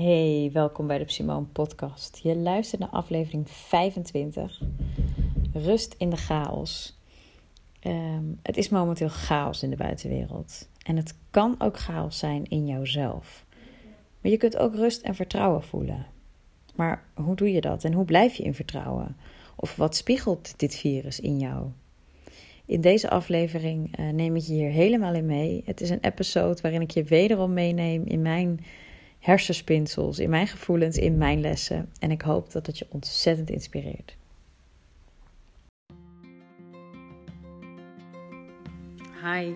Hey, welkom bij de Simone Podcast. Je luistert naar aflevering 25. Rust in de chaos. Ehm, het is momenteel chaos in de buitenwereld. En het kan ook chaos zijn in jouzelf. Maar je kunt ook rust en vertrouwen voelen. Maar hoe doe je dat en hoe blijf je in vertrouwen? Of wat spiegelt dit virus in jou? In deze aflevering uh, neem ik je hier helemaal in mee. Het is een episode waarin ik je wederom meeneem in mijn hersenspinsels, in mijn gevoelens, in mijn lessen. En ik hoop dat het je ontzettend inspireert. Hi,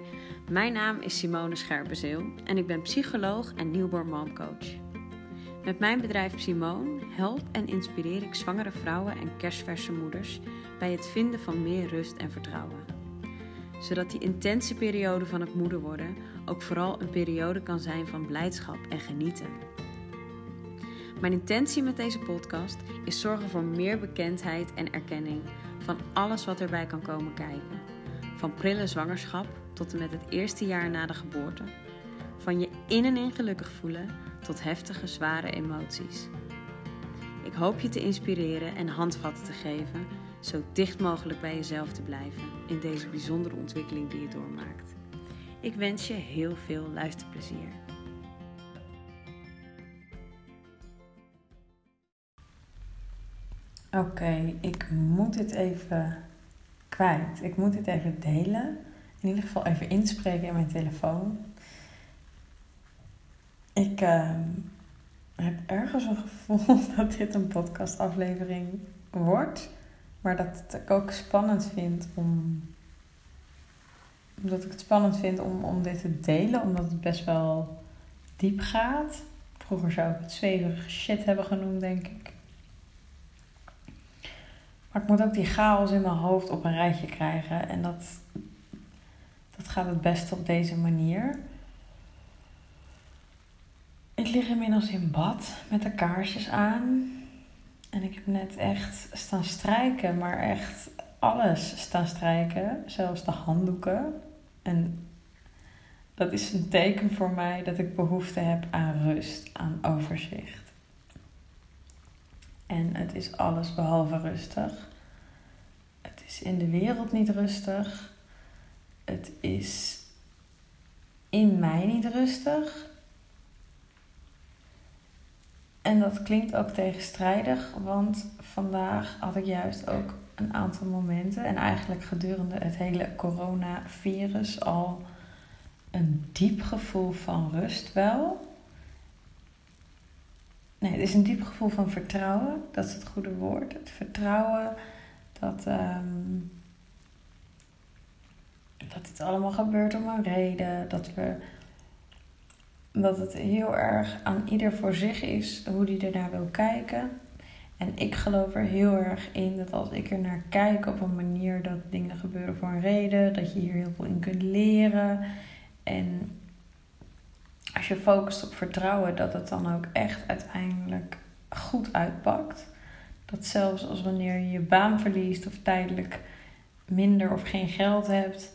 mijn naam is Simone Scherpenzeel en ik ben psycholoog en newborn momcoach. Met mijn bedrijf Simone help en inspireer ik zwangere vrouwen en kerstverse moeders bij het vinden van meer rust en vertrouwen. Zodat die intense periode van het moeder worden ook vooral een periode kan zijn van blijdschap en genieten. Mijn intentie met deze podcast is zorgen voor meer bekendheid en erkenning van alles wat erbij kan komen kijken. Van prille zwangerschap tot en met het eerste jaar na de geboorte. Van je in en in gelukkig voelen tot heftige, zware emoties. Ik hoop je te inspireren en handvatten te geven, zo dicht mogelijk bij jezelf te blijven in deze bijzondere ontwikkeling die je doormaakt. Ik wens je heel veel luisterplezier. Oké, ik moet dit even kwijt. Ik moet dit even delen. In ieder geval even inspreken in mijn telefoon. Ik uh, heb ergens een gevoel dat dit een podcastaflevering wordt. Maar dat ik ook spannend vind om omdat ik het spannend vind om, om dit te delen, omdat het best wel diep gaat. Vroeger zou ik het zweverige shit hebben genoemd, denk ik. Maar ik moet ook die chaos in mijn hoofd op een rijtje krijgen. En dat, dat gaat het beste op deze manier. Ik lig inmiddels in bad met de kaarsjes aan. En ik heb net echt staan strijken, maar echt alles staan strijken. Zelfs de handdoeken. En dat is een teken voor mij dat ik behoefte heb aan rust, aan overzicht. En het is alles behalve rustig. Het is in de wereld niet rustig. Het is in mij niet rustig. En dat klinkt ook tegenstrijdig, want vandaag had ik juist ook een aantal momenten en eigenlijk gedurende het hele coronavirus al een diep gevoel van rust wel. Nee, het is een diep gevoel van vertrouwen. Dat is het goede woord. Het vertrouwen dat, um, dat dit allemaal gebeurt om een reden. Dat, we, dat het heel erg aan ieder voor zich is hoe die ernaar wil kijken. En ik geloof er heel erg in dat als ik er naar kijk op een manier dat dingen gebeuren voor een reden, dat je hier heel veel in kunt leren. En als je focust op vertrouwen, dat het dan ook echt uiteindelijk goed uitpakt. Dat zelfs als wanneer je je baan verliest of tijdelijk minder of geen geld hebt,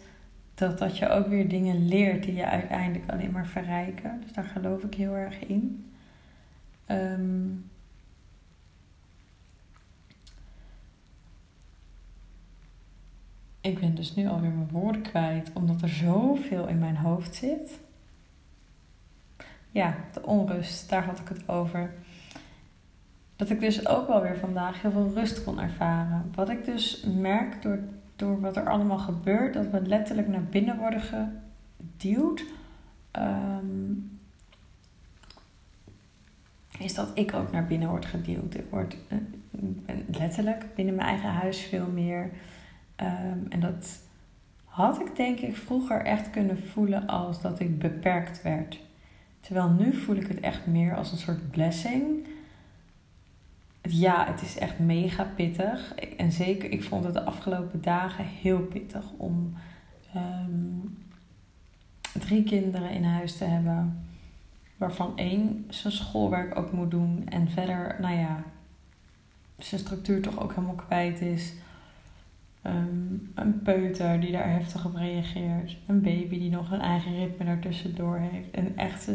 dat, dat je ook weer dingen leert die je uiteindelijk alleen maar verrijken. Dus daar geloof ik heel erg in. Um, ik ben dus nu alweer mijn woorden kwijt, omdat er zoveel in mijn hoofd zit. Ja, de onrust, daar had ik het over. Dat ik dus ook wel weer vandaag heel veel rust kon ervaren. Wat ik dus merk door, door wat er allemaal gebeurt, dat we letterlijk naar binnen worden geduwd. Ehm, is dat ik ook naar binnen word geduwd. Ik word eh, letterlijk binnen mijn eigen huis veel meer Ehm, en dat had ik denk ik vroeger echt kunnen voelen als dat ik beperkt werd. Terwijl nu voel ik het echt meer als een soort blessing. Ja, het is echt mega pittig. En zeker, ik vond het de afgelopen dagen heel pittig om ehm, drie kinderen in huis te hebben. Waarvan één zijn schoolwerk ook moet doen. En verder, nou ja, zijn structuur toch ook helemaal kwijt is. Ehm, een peuter die daar heftig op reageert. Een baby die nog een eigen ritme daartussendoor heeft. En echt,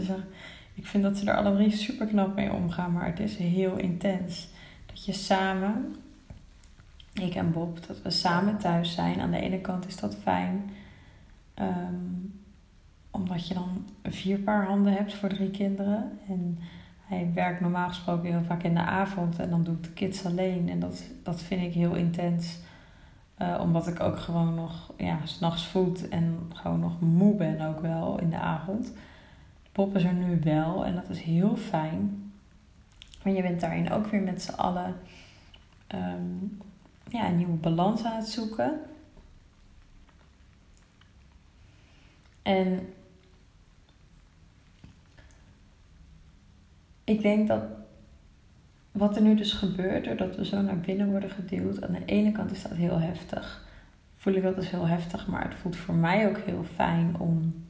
Ik vind dat ze er alle drie super knap mee omgaan, maar het is heel intens. Dat je samen, ik en Bob, dat we samen thuis zijn. Aan de ene kant is dat fijn, ehm, omdat je dan vier paar handen hebt voor drie kinderen. En hij werkt normaal gesproken heel vaak in de avond en dan doe ik de kids alleen. En dat, dat vind ik heel intens. Uh, omdat ik ook gewoon nog ja, s'nachts voed en gewoon nog moe ben ook wel in de avond. Pop is er nu wel en dat is heel fijn. Maar je bent daarin ook weer met z'n allen um, ja, een nieuwe balans aan het zoeken. En ik denk dat wat er nu dus gebeurt, doordat we zo naar binnen worden geduwd, aan de ene kant is dat heel heftig. Voel ik dat dus heel heftig, maar het voelt voor mij ook heel fijn om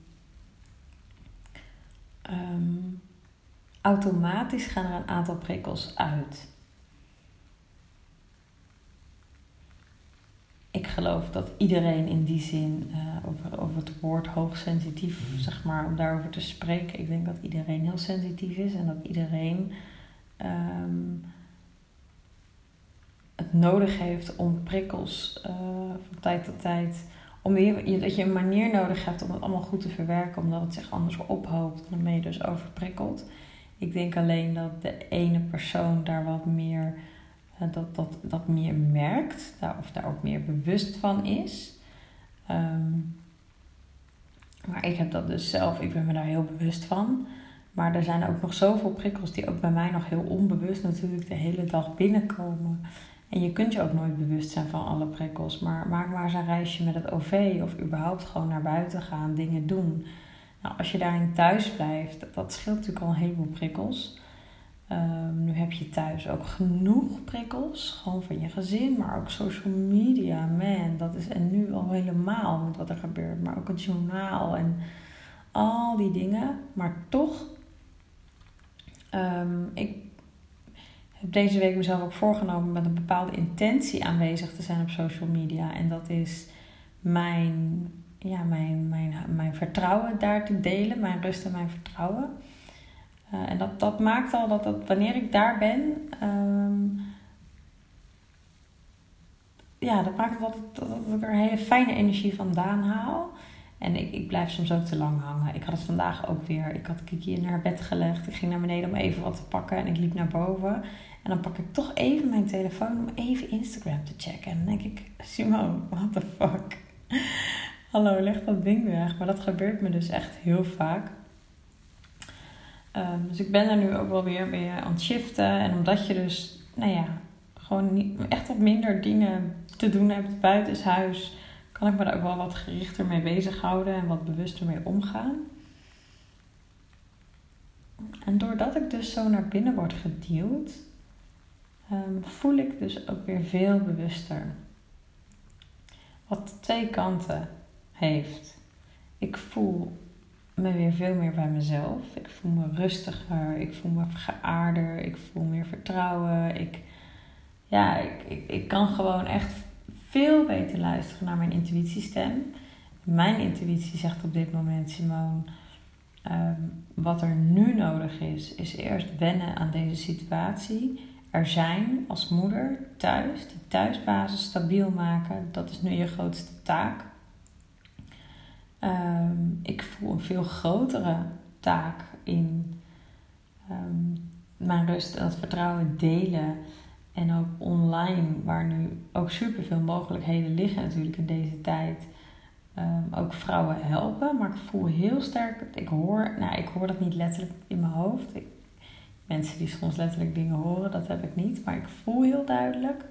um, automatisch gaan er een aantal prikkels uit. Ik geloof dat iedereen in die zin, uh, over, over het woord hoogsensitief, mm. zeg maar, om daarover te spreken. Ik denk dat iedereen heel sensitief is en dat iedereen um, het nodig heeft om prikkels uh, van tijd tot tijd om dat je een manier nodig hebt om het allemaal goed te verwerken, omdat het zich anders ophoopt en dan ben je dus overprikkeld. Ik denk alleen dat de ene persoon daar wat meer, uh, dat, dat, dat meer merkt, of daar ook meer bewust van is. Um, maar ik heb dat dus zelf, ik ben me daar heel bewust van. Maar er zijn ook nog zoveel prikkels die ook bij mij nog heel onbewust natuurlijk de hele dag binnenkomen. En je kunt je ook nooit bewust zijn van alle prikkels. Maar maak maar eens een reisje met het OV of überhaupt gewoon naar buiten gaan, dingen doen. Nou, als je daarin thuis blijft, dat scheelt natuurlijk al een heleboel prikkels. Um, nu heb je thuis ook genoeg prikkels, gewoon van je gezin, maar ook social media, man. Dat is en nu al helemaal met wat er gebeurt, maar ook het journaal en al die dingen. Maar toch, um, ik heb deze week mezelf ook voorgenomen met een bepaalde intentie aanwezig te zijn op social media. En dat is mijn, ja, mijn, mijn, mijn vertrouwen daar te delen, mijn rust en mijn vertrouwen. Uh, en dat, dat maakt al dat, dat wanneer ik daar ben, um, ja, dat maakt dat, dat, dat ik er hele fijne energie vandaan haal. En ik, ik blijf soms ook te lang hangen. Ik had het vandaag ook weer. Ik had Kiki in haar bed gelegd. Ik ging naar beneden om even wat te pakken. En ik liep naar boven. En dan pak ik toch even mijn telefoon om even Instagram te checken. En dan denk ik, Simone, what the fuck? Hallo, leg dat ding weg. Maar dat gebeurt me dus echt heel vaak. Um, dus ik ben er nu ook wel weer weer aan het shiften. En omdat je dus, nou ja, gewoon echt wat minder dingen te doen hebt buitenshuis, kan ik me daar ook wel wat gerichter mee bezighouden en wat bewuster mee omgaan. En doordat ik dus zo naar binnen word geduwd, um, voel ik dus ook weer veel bewuster. Wat twee kanten heeft. Ik voel me weer veel meer bij mezelf. Ik voel me rustiger. Ik voel me geaarder. Ik voel meer vertrouwen. Ik, ja, ik, ik kan gewoon echt veel beter luisteren naar mijn intuïtiestem. Mijn intuïtie zegt op dit moment, Simone, um, wat er nu nodig is, is eerst wennen aan deze situatie er zijn als moeder thuis, de thuisbasis stabiel maken, dat is nu je grootste taak. Ehm, ik voel een veel grotere taak in um, mijn rust en het vertrouwen delen. En ook online, waar nu ook superveel mogelijkheden liggen natuurlijk in deze tijd. Um, ook vrouwen helpen. Maar ik voel heel sterk, ik hoor, nou ik hoor dat niet letterlijk in mijn hoofd. Ik mensen die soms letterlijk dingen horen, dat heb ik niet. Maar ik voel heel duidelijk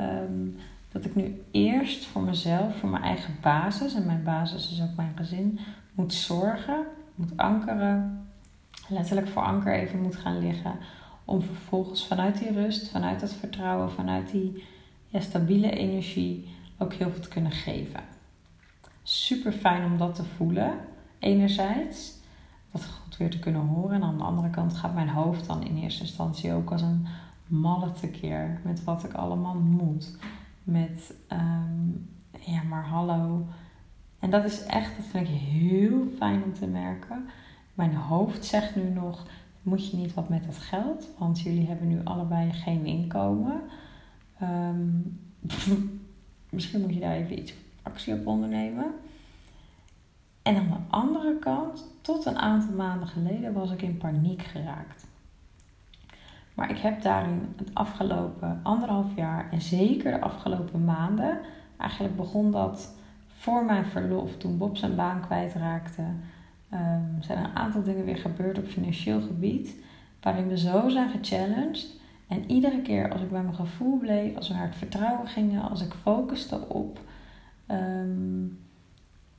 um, dat ik nu eerst voor mezelf, voor mijn eigen basis, en mijn basis is ook mijn gezin, moet zorgen, moet ankeren, letterlijk voor anker even moet gaan liggen. Om vervolgens vanuit die rust, vanuit dat vertrouwen, vanuit die ja, stabiele energie ook heel veel te kunnen geven. Super fijn om dat te voelen, enerzijds dat goed weer te kunnen horen. En aan de andere kant gaat mijn hoofd dan in eerste instantie ook als een malle tekeer met wat ik allemaal moet. Met, um, ja, maar hallo. En dat is echt, dat vind ik heel fijn om te merken. Mijn hoofd zegt nu nog: moet je niet wat met dat geld? Want jullie hebben nu allebei geen inkomen. Ehm, misschien moet je daar even iets actie op ondernemen. En aan de andere kant, tot een aantal maanden geleden was ik in paniek geraakt. Maar ik heb daarin het afgelopen anderhalf jaar en zeker de afgelopen maanden, eigenlijk begon dat voor mijn verlof, toen Bob zijn baan kwijtraakte, zijn er een aantal dingen weer gebeurd op financieel gebied, waarin we zo zijn gechallenged. En iedere keer als ik bij mijn gevoel bleef, als we naar het vertrouwen gingen, als ik focuste op, ehm,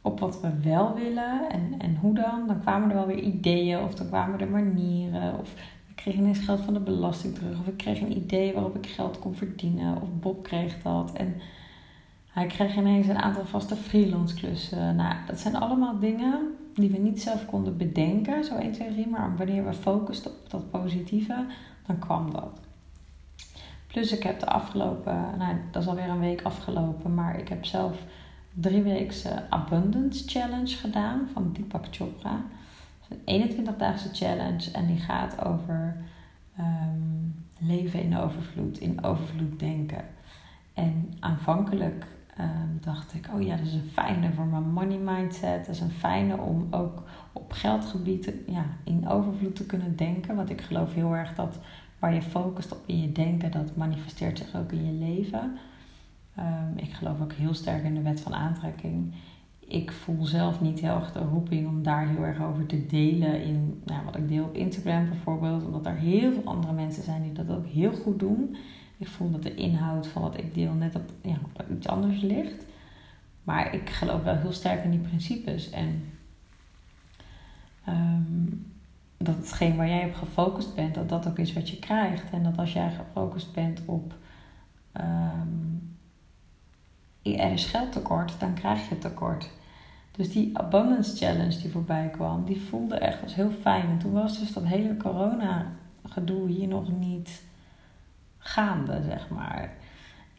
op wat we wel willen en, en hoe dan, dan kwamen er wel weer ideeën of dan kwamen er manieren. Of ik kreeg ineens geld van de belasting terug of ik kreeg een idee waarop ik geld kon verdienen of Bob kreeg dat. En hij kreeg ineens een aantal vaste freelance klussen. Nou, dat zijn allemaal dingen die we niet zelf konden bedenken, zo 1, 2, 3. Maar wanneer we focusten op dat positieve, dan kwam dat. Plus ik heb de afgelopen, nou dat is alweer een week afgelopen, maar ik heb zelf drie weekse Abundance Challenge gedaan van Deepak Chopra. een 21-daagse challenge en die gaat over um, leven in overvloed, in overvloed denken. En aanvankelijk um, dacht ik, oh ja, dat is een fijne voor mijn money mindset. Dat is een fijne om ook op geldgebied ja, in overvloed te kunnen denken. Want ik geloof heel erg dat waar je focust op in je denken, dat manifesteert zich ook in je leven. Um, ik geloof ook heel sterk in de wet van aantrekking. Ik voel zelf niet heel erg de roeping om daar heel erg over te delen in nou, wat ik deel op Instagram bijvoorbeeld. Omdat er heel veel andere mensen zijn die dat ook heel goed doen. Ik voel dat de inhoud van wat ik deel net op, ja, iets anders ligt. Maar ik geloof wel heel sterk in die principes. En um, dat hetgeen waar jij op gefocust bent, dat dat ook is wat je krijgt. En dat als jij gefocust bent op um, er is geldtekort, dan krijg je tekort. Dus die Abundance Challenge die voorbij kwam, die voelde echt als heel fijn. En toen was dus dat hele corona gedoe hier nog niet gaande, zeg maar.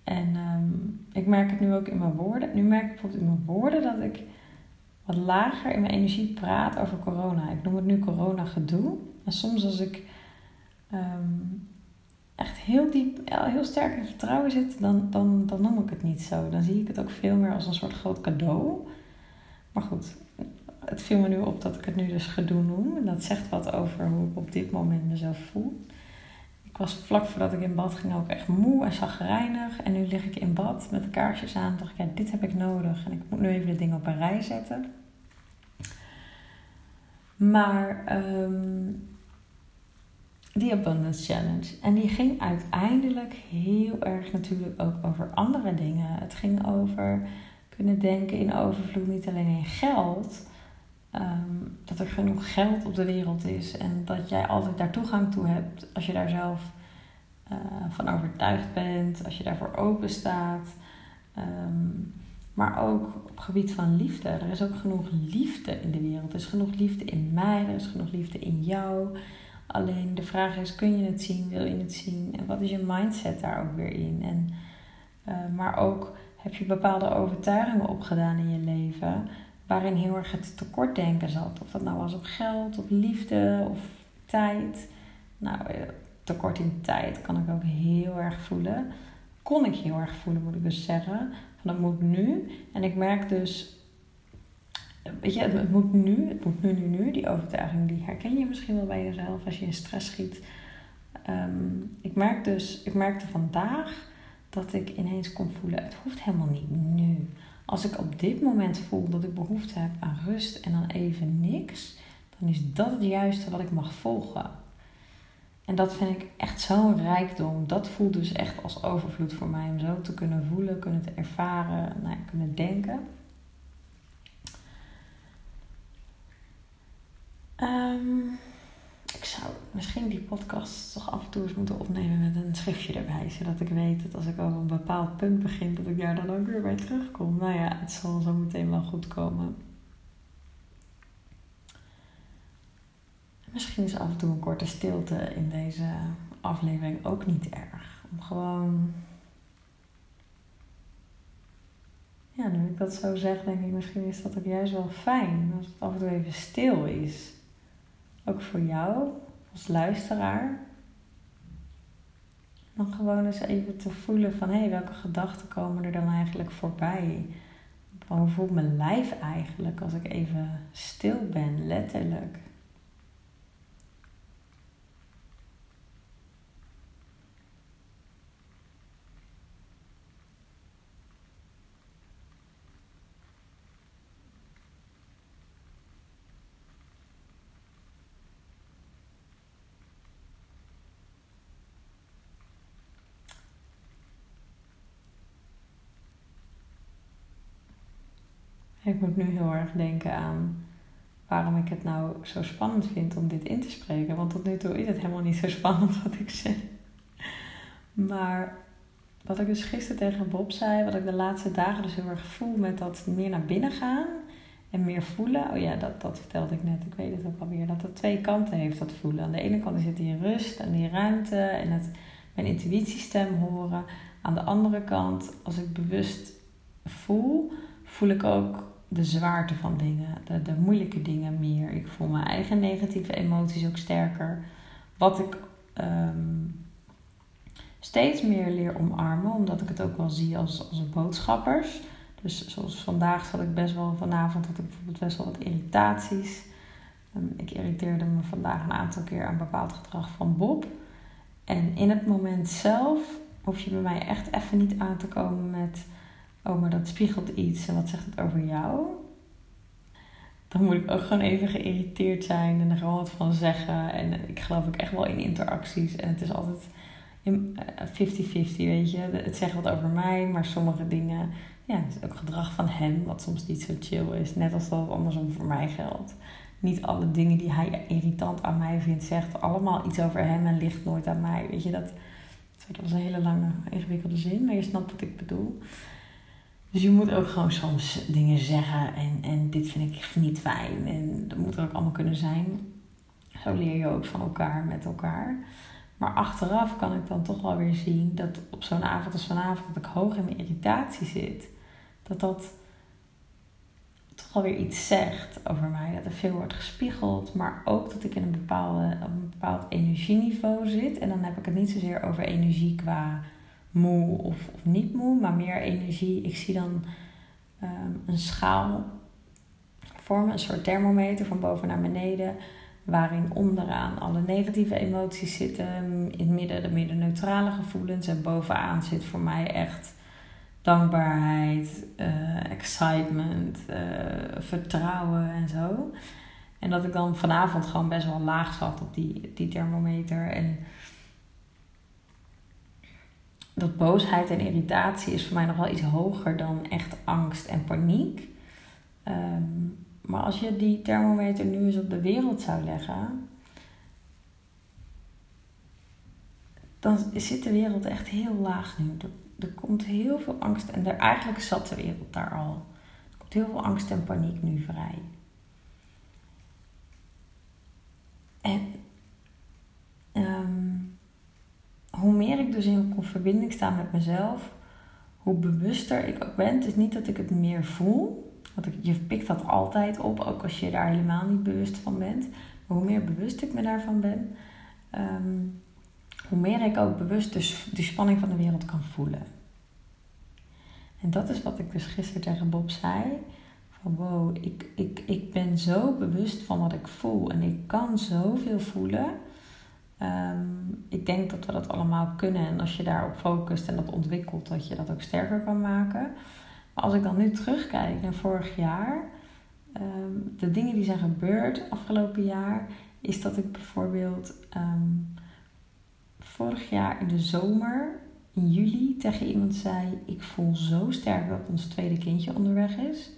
En um, ik merk het nu ook in mijn woorden. Nu merk ik bijvoorbeeld in mijn woorden dat ik wat lager in mijn energie praat over corona. Ik noem het nu corona gedoe. En soms als ik um, echt heel diep, heel sterk in vertrouwen zit, dan, dan, dan noem ik het niet zo. Dan zie ik het ook veel meer als een soort groot cadeau. Maar goed, het viel me nu op dat ik het nu dus gedoe noem. En dat zegt wat over hoe ik op dit moment mezelf voel. Was vlak voordat ik in bad ging ook echt moe en zagrijnig. En nu lig ik in bad met de kaarsjes aan. dacht ik, dit heb ik nodig. En ik moet nu even de dingen op een rij zetten. Maar um, die Abundance Challenge. En die ging uiteindelijk heel erg natuurlijk ook over andere dingen. Het ging over kunnen denken in overvloed, niet alleen in geld. Um, dat er genoeg geld op de wereld is en dat jij altijd daar toegang toe hebt als je daar zelf uh, van overtuigd bent, als je daarvoor open staat. Um, maar ook op gebied van liefde. Er is ook genoeg liefde in de wereld. Er is genoeg liefde in mij, er is genoeg liefde in jou. Alleen de vraag is: kun je het zien? Wil je het zien? En wat is je mindset daar ook weer in? En, uh, maar ook heb je bepaalde overtuigingen opgedaan in je leven waarin heel erg het tekortdenken zat. Of dat nou was op geld, op liefde of tijd. Nou, eh, tekort in tijd kan ik ook heel erg voelen. Kon ik heel erg voelen, moet ik dus zeggen. Van dat moet nu. En ik merk dus weet je, het moet nu, het moet nu, nu, nu. Die overtuiging, die herken je misschien wel bij jezelf als je in stress schiet. Um, ik, merk dus, ik merkte vandaag dat ik ineens kon voelen, het hoeft helemaal niet nu. Als ik op dit moment voel dat ik behoefte heb aan rust en dan even niks, dan is dat het juiste wat ik mag volgen. En dat vind ik echt zo'n rijkdom. Dat voelt dus echt als overvloed voor mij om zo te kunnen voelen, kunnen te ervaren, nou, kunnen denken. Um, ik zou misschien die podcast toch af en toe eens moeten opnemen met een schriftje erbij. Zodat ik weet dat als ik over een bepaald punt begin, dat ik daar dan ook weer bij terugkom. Nou ja, het zal zo meteen wel goed komen. Misschien is af en toe een korte stilte in deze aflevering ook niet erg. Om gewoon. Ja, nu ik dat zo zeg, denk ik misschien is dat ook juist wel fijn. Als het af en toe even stil is ook voor jou als luisteraar. Dan gewoon eens even te voelen van hé, hey, welke gedachten komen er dan eigenlijk voorbij? Hoe voelt mijn lijf eigenlijk als ik even stil ben, letterlijk? Ik moet nu heel erg denken aan waarom ik het nou zo spannend vind om dit in te spreken. Want tot nu toe is het helemaal niet zo spannend wat ik zeg. Maar wat ik dus gisteren tegen Bob zei, wat ik de laatste dagen dus heel erg voel met dat meer naar binnen gaan en meer voelen. Oh ja, dat, dat vertelde ik net, ik weet het ook alweer. Dat het twee kanten heeft, dat voelen. Aan de ene kant zit die rust en die ruimte en het, mijn intuïtiestem horen. Aan de andere kant, als ik bewust voel, voel ik ook de zwaarte van dingen, de, de moeilijke dingen meer. Ik voel mijn eigen negatieve emoties ook sterker. Wat ik ehm, steeds meer leer omarmen, omdat ik het ook wel zie als, als boodschappers. Dus zoals vandaag zat ik best wel, vanavond had ik bijvoorbeeld best wel wat irritaties. Ehm, ik irriteerde me vandaag een aantal keer aan bepaald gedrag van Bob. En in het moment zelf hoef je bij mij echt even niet aan te komen met oh, maar dat spiegelt iets en wat zegt het over jou? Dan moet ik ook gewoon even geïrriteerd zijn en er gewoon wat van zeggen. En ik geloof ook echt wel in interacties. En het is altijd 50-50, eh, weet je. Het zegt wat over mij, maar sommige dingen, ja, het is ook gedrag van hem, wat soms niet zo chill is. Net als dat andersom voor mij geldt. Niet alle dingen die hij irritant aan mij vindt, zegt allemaal iets over hem en ligt nooit aan mij. Weet je, dat, dat was een hele lange, ingewikkelde zin, maar je snapt wat ik bedoel. Dus je moet ook gewoon soms dingen zeggen en, en dit vind ik niet fijn. En dat moet er ook allemaal kunnen zijn. Zo leer je ook van elkaar met elkaar. Maar achteraf kan ik dan toch wel weer zien dat op zo'n avond als vanavond dat ik hoog in mijn irritatie zit. Dat dat toch wel weer iets zegt over mij. Dat er veel wordt gespiegeld. Maar ook dat ik in een, bepaalde, een bepaald energieniveau zit. En dan heb ik het niet zozeer over energie qua moe of, niet moe, maar meer energie. Ik zie dan ehm, een schaal vormen, een soort thermometer van boven naar beneden, waarin onderaan alle negatieve emoties zitten, in het midden de meer neutrale gevoelens en bovenaan zit voor mij echt dankbaarheid, uh, excitement, uh, vertrouwen en zo. En dat ik dan vanavond gewoon best wel laag zat op die, die thermometer. En dat boosheid en irritatie is voor mij nog wel iets hoger dan echt angst en paniek. Ehm, maar als je die thermometer nu eens op de wereld zou leggen, dan zit de wereld echt heel laag nu. Er, komt heel veel angst en er, eigenlijk zat de wereld daar al. Er komt heel veel angst en paniek nu vrij. En um, hoe meer ik dus in verbinding sta met mezelf, hoe bewuster ik ook ben. Het is niet dat ik het meer voel, want je pikt dat altijd op, ook als je daar helemaal niet bewust van bent. Maar hoe meer bewust ik me daarvan ben, ehm, hoe meer ik ook bewust dus de spanning van de wereld kan voelen. En dat is wat ik dus gisteren tegen Bob zei. Van wow, ik, ik, ik ben zo bewust van wat ik voel en ik kan zoveel voelen. Ehm, ik denk dat we dat allemaal kunnen. En als je daarop focust en dat ontwikkelt, dat je dat ook sterker kan maken. Maar als ik dan nu terugkijk naar vorig jaar, ehm, de dingen die zijn gebeurd afgelopen jaar, is dat ik bijvoorbeeld um, vorig jaar in de zomer, in juli, tegen iemand zei: Ik voel zo sterk dat ons tweede kindje onderweg is.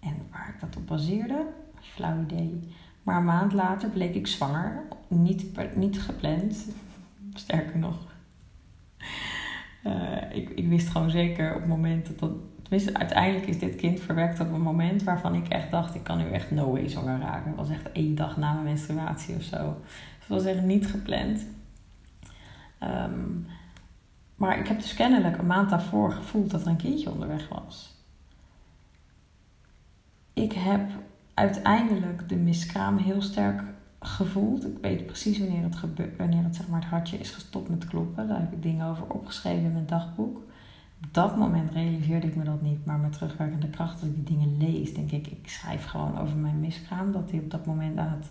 En waar ik dat op baseerde, flauw idee. Maar een maand later bleek ik zwanger. Niet, niet gepland. Sterker nog. Uh, ik, ik wist gewoon zeker op het moment dat dat... Tenminste, uiteindelijk is dit kind verwekt op een moment waarvan ik echt dacht... ik kan nu echt no way zwanger raken. Het was echt één dag na mijn menstruatie of zo. Dus het was echt niet gepland. Um, maar ik heb dus kennelijk een maand daarvoor gevoeld dat er een kindje onderweg was. Ik heb uiteindelijk de miskraam heel sterk gevoeld. Ik weet precies wanneer het, gebeurt, wanneer het, zeg maar, het hartje is gestopt met kloppen. Daar heb ik dingen over opgeschreven in mijn dagboek. Op dat moment realiseerde ik me dat niet. Maar met terugwerkende kracht, als ik die dingen lees, denk ik, ik schrijf gewoon over mijn miskraam. Dat die op dat moment aan het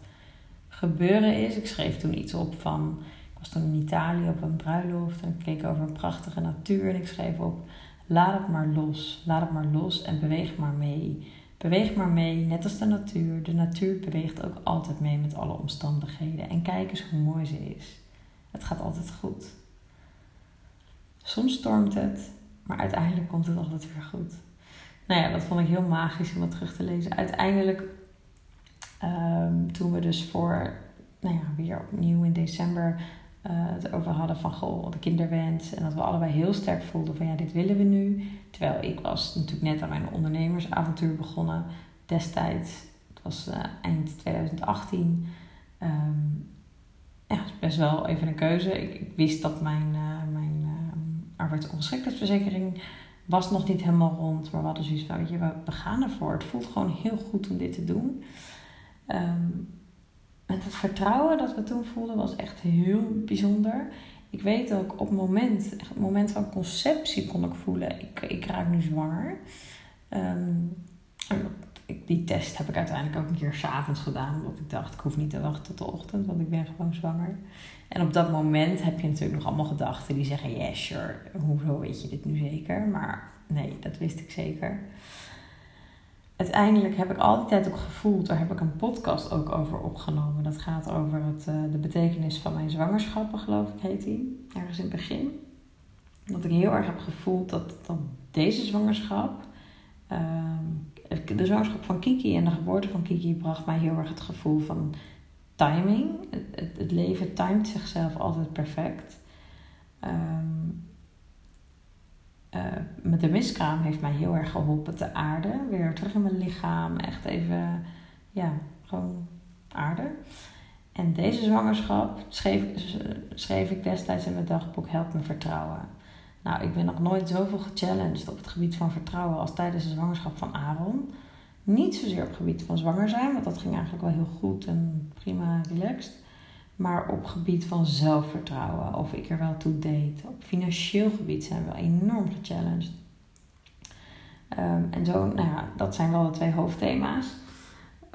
gebeuren is. Ik schreef toen iets op van. Ik was toen in Italië op een bruiloft en ik keek over een prachtige natuur. En ik schreef op: laat het maar los. Laat het maar los en beweeg maar mee. Beweeg maar mee, net als de natuur. De natuur beweegt ook altijd mee met alle omstandigheden. En kijk eens hoe mooi ze is. Het gaat altijd goed. Soms stormt het, maar uiteindelijk komt het altijd weer goed. Nou ja, dat vond ik heel magisch om dat terug te lezen. Uiteindelijk, um, toen we dus voor, nou ja, weer opnieuw in december uh, het over hadden van goh, de kinderwens. En dat we allebei heel sterk voelden van ja, dit willen we nu. Terwijl ik was natuurlijk net aan mijn ondernemersavontuur begonnen destijds. Het was uh, eind 2018. Um, ja, best wel even een keuze. Ik, wist dat mijn, uh, mijn arbeidsongeschiktheidsverzekering was nog niet helemaal rond. Maar we hadden zoiets van, weet je, we, gaan ervoor. Het voelt gewoon heel goed om dit te doen. Met het vertrouwen dat we toen voelden was echt heel bijzonder. Ik weet ook op het moment, het moment van conceptie kon ik voelen, ik, ik raak nu zwanger. Um, die test heb ik uiteindelijk ook een keer s'avonds gedaan. Omdat ik dacht, ik hoef niet te wachten tot de ochtend, want ik ben gewoon zwanger. En op dat moment heb je natuurlijk nog allemaal gedachten die zeggen, yeah sure, hoezo weet je dit nu zeker? Maar nee, dat wist ik zeker uiteindelijk heb ik al die tijd ook gevoeld, daar heb ik een podcast ook over opgenomen. Dat gaat over het, uh, de betekenis van mijn zwangerschappen, geloof ik, heet die. Ergens in het begin. Dat ik heel erg heb gevoeld dat, deze zwangerschap, uh, de zwangerschap van Kiki en de geboorte van Kiki, bracht mij heel erg het gevoel van timing. Het, het, leven timet zichzelf altijd perfect. Um, uh, met de miskraam heeft mij heel erg geholpen te aarden. Weer terug in mijn lichaam. Echt even, ja, gewoon aarden. En deze zwangerschap schreef, schreef ik destijds in mijn dagboek Help me vertrouwen. Nou, ik ben nog nooit zoveel gechallenged op het gebied van vertrouwen als tijdens de zwangerschap van Aaron. Niet zozeer op het gebied van zwanger zijn, want dat ging eigenlijk wel heel goed en prima relaxed. Maar op gebied van zelfvertrouwen, of ik er wel toe deed. Op financieel gebied zijn we enorm gechallenged. Um, en zo, nou ja, dat zijn wel de twee hoofdthema's.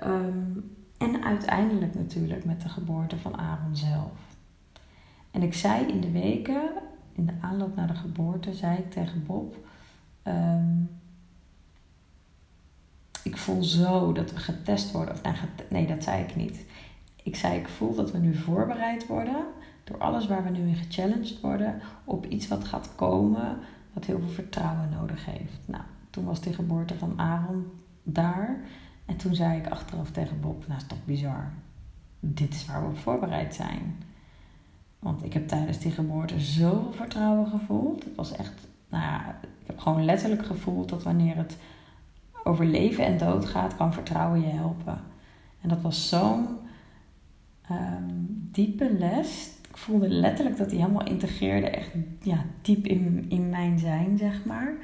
Um, en uiteindelijk natuurlijk met de geboorte van Aaron zelf. En ik zei in de weken, in de aanloop naar de geboorte, zei ik tegen Bob: um, Ik voel zo dat we getest worden. Of nee, nee, dat zei ik niet. Ik zei, ik voel dat we nu voorbereid worden door alles waar we nu in gechallenged worden op iets wat gaat komen, wat heel veel vertrouwen nodig heeft. Nou, toen was de geboorte van Aaron daar. En toen zei ik achteraf tegen Bob, nou is toch bizar. Dit is waar we op voorbereid zijn. Want ik heb tijdens die geboorte zoveel vertrouwen gevoeld. Het was echt, nou ja, ik heb gewoon letterlijk gevoeld dat wanneer het over leven en dood gaat, kan vertrouwen je helpen. En dat was zo'n um, diepe les. Ik voelde letterlijk dat hij helemaal integreerde, echt ja, diep in, in mijn zijn, zeg maar.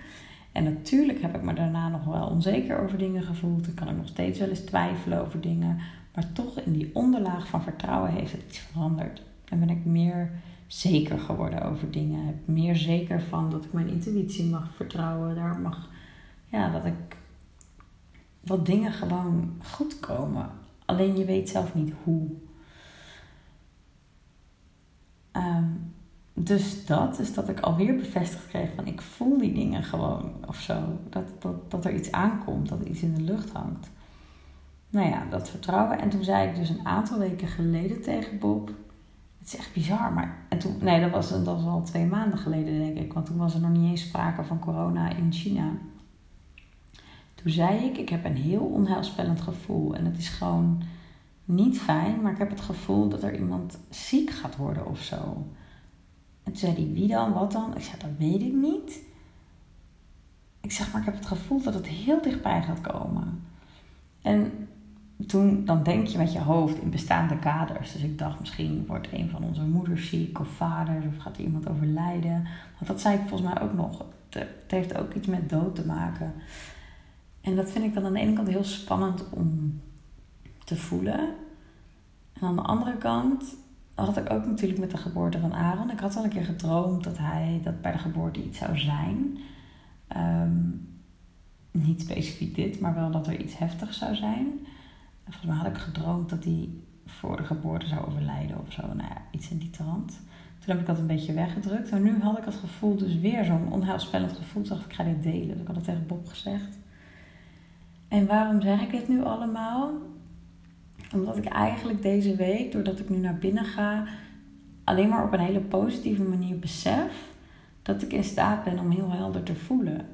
En natuurlijk heb ik me daarna nog wel onzeker over dingen gevoeld. Ik kan ik nog steeds wel eens twijfelen over dingen. Maar toch in die onderlaag van vertrouwen heeft het iets veranderd. En ben ik meer zeker geworden over dingen. Meer zeker van dat ik mijn intuïtie mag vertrouwen. Daar mag, ja, dat ik, dat dingen gewoon goed komen. Alleen je weet zelf niet hoe. Um, dus dat is dat ik alweer bevestigd kreeg van ik voel die dingen gewoon of zo. Dat, dat, dat er iets aankomt, dat er iets in de lucht hangt. Nou ja, dat vertrouwen. En toen zei ik dus een aantal weken geleden tegen Bob. Het is echt bizar, maar. En toen, nee, dat was, dat was al twee maanden geleden, denk ik. Want toen was er nog niet eens sprake van corona in China. Toen zei ik: Ik heb een heel onheilspellend gevoel. En het is gewoon niet fijn, maar ik heb het gevoel dat er iemand ziek gaat worden of zo. En toen zei hij, wie dan, wat dan? Ik zei, dat weet ik niet. Ik zeg, maar ik heb het gevoel dat het heel dichtbij gaat komen. En toen, dan denk je met je hoofd in bestaande kaders. Dus ik dacht, misschien wordt een van onze moeders ziek of vaders of gaat er iemand overlijden. Want dat zei ik volgens mij ook nog. Het heeft ook iets met dood te maken. En dat vind ik dan aan de ene kant heel spannend om te voelen. En aan de andere kant had ik ook natuurlijk met de geboorte van Aaron. Ik had al een keer gedroomd dat hij dat bij de geboorte iets zou zijn. Ehm, niet specifiek dit, maar wel dat er iets heftigs zou zijn. volgens mij had ik gedroomd dat hij voor de geboorte zou overlijden of zo. Nou ja, iets in die trant. Toen heb ik dat een beetje weggedrukt. Maar nu had ik het gevoel, dus weer zo'n onheilspellend gevoel. Toen dacht ik, ik ga dit delen. Dus ik had het tegen Bob gezegd. En waarom zeg ik dit nu allemaal? Omdat ik eigenlijk deze week, doordat ik nu naar binnen ga, alleen maar op een hele positieve manier besef dat ik in staat ben om heel helder te voelen.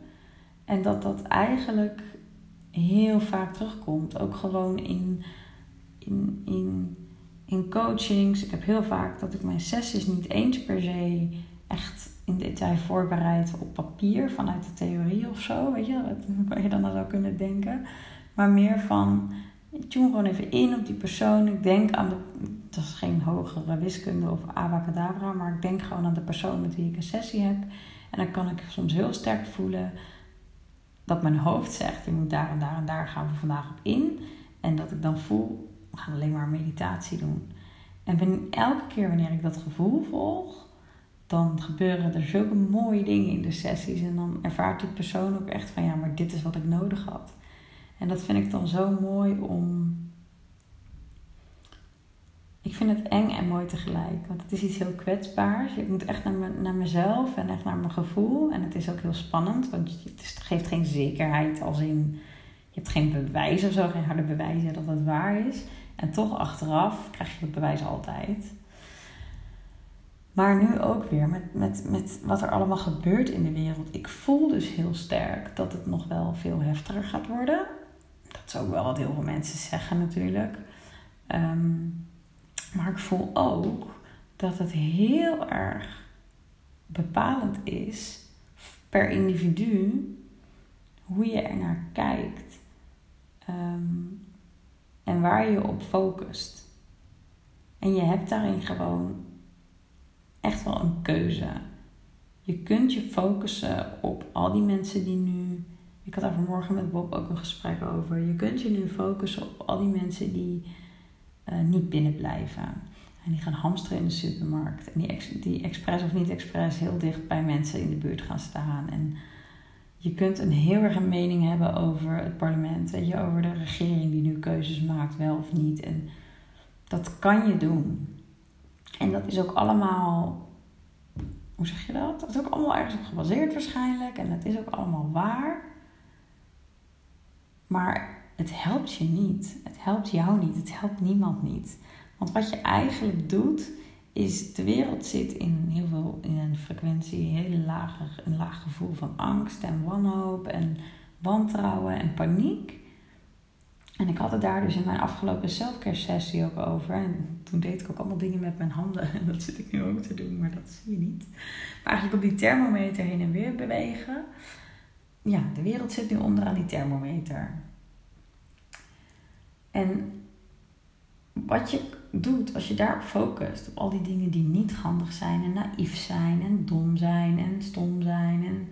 En dat dat eigenlijk heel vaak terugkomt. Ook gewoon in, in, in, in coachings. Ik heb heel vaak dat ik mijn sessies niet eens per se echt in detail voorbereid op papier vanuit de theorie of zo. Weet je, wat je dan zou kunnen denken. Maar meer van ik tune gewoon even in op die persoon. Ik denk aan de. Dat is geen hogere wiskunde of abacadabra, maar ik denk gewoon aan de persoon met wie ik een sessie heb. En dan kan ik soms heel sterk voelen dat mijn hoofd zegt: je moet daar en daar en daar gaan we vandaag op in. En dat ik dan voel: we gaan alleen maar meditatie doen. En elke keer wanneer ik dat gevoel volg, dan gebeuren er zulke mooie dingen in de sessies. En dan ervaart die persoon ook echt van: ja, maar dit is wat ik nodig had. En dat vind ik dan zo mooi om. Ik vind het eng en mooi tegelijk. Want het is iets heel kwetsbaars. Ik moet echt naar, me, naar mezelf en echt naar mijn gevoel. En het is ook heel spannend, want het geeft geen zekerheid als in. Je hebt geen bewijs of zo, geen harde bewijzen dat het waar is. En toch achteraf krijg je het bewijs altijd. Maar nu ook weer met, met, met wat er allemaal gebeurt in de wereld. Ik voel dus heel sterk dat het nog wel veel heftiger gaat worden. Dat is ook wel wat heel veel mensen zeggen natuurlijk. Ehm, maar ik voel ook dat het heel erg bepalend is per individu hoe je er naar kijkt ehm, en waar je op focust. En je hebt daarin gewoon echt wel een keuze. Je kunt je focussen op al die mensen die nu ik had daar vanmorgen met Bob ook een gesprek over. Je kunt je nu focussen op al die mensen die uh, niet binnen blijven. En die gaan hamsteren in de supermarkt. En die, die expres of niet expres heel dicht bij mensen in de buurt gaan staan. En je kunt een heel erg een mening hebben over het parlement. Weet je, over de regering die nu keuzes maakt, wel of niet. En dat kan je doen. En dat is ook allemaal. Hoe zeg je dat? Dat is ook allemaal ergens op gebaseerd waarschijnlijk. En dat is ook allemaal waar. Maar het helpt je niet. Het helpt jou niet. Het helpt niemand niet. Want wat je eigenlijk doet, is de wereld zit in heel veel in een frequentie, een heel laag, een laag gevoel van angst en wanhoop en wantrouwen en paniek. En ik had het daar dus in mijn afgelopen selfcare sessie ook over. En toen deed ik ook allemaal dingen met mijn handen. En dat zit ik nu ook te doen, maar dat zie je niet. Maar eigenlijk op die thermometer heen en weer bewegen ja, de wereld zit nu onderaan die thermometer. En wat je doet als je daarop focust, op al die dingen die niet handig zijn en naïef zijn en dom zijn en stom zijn en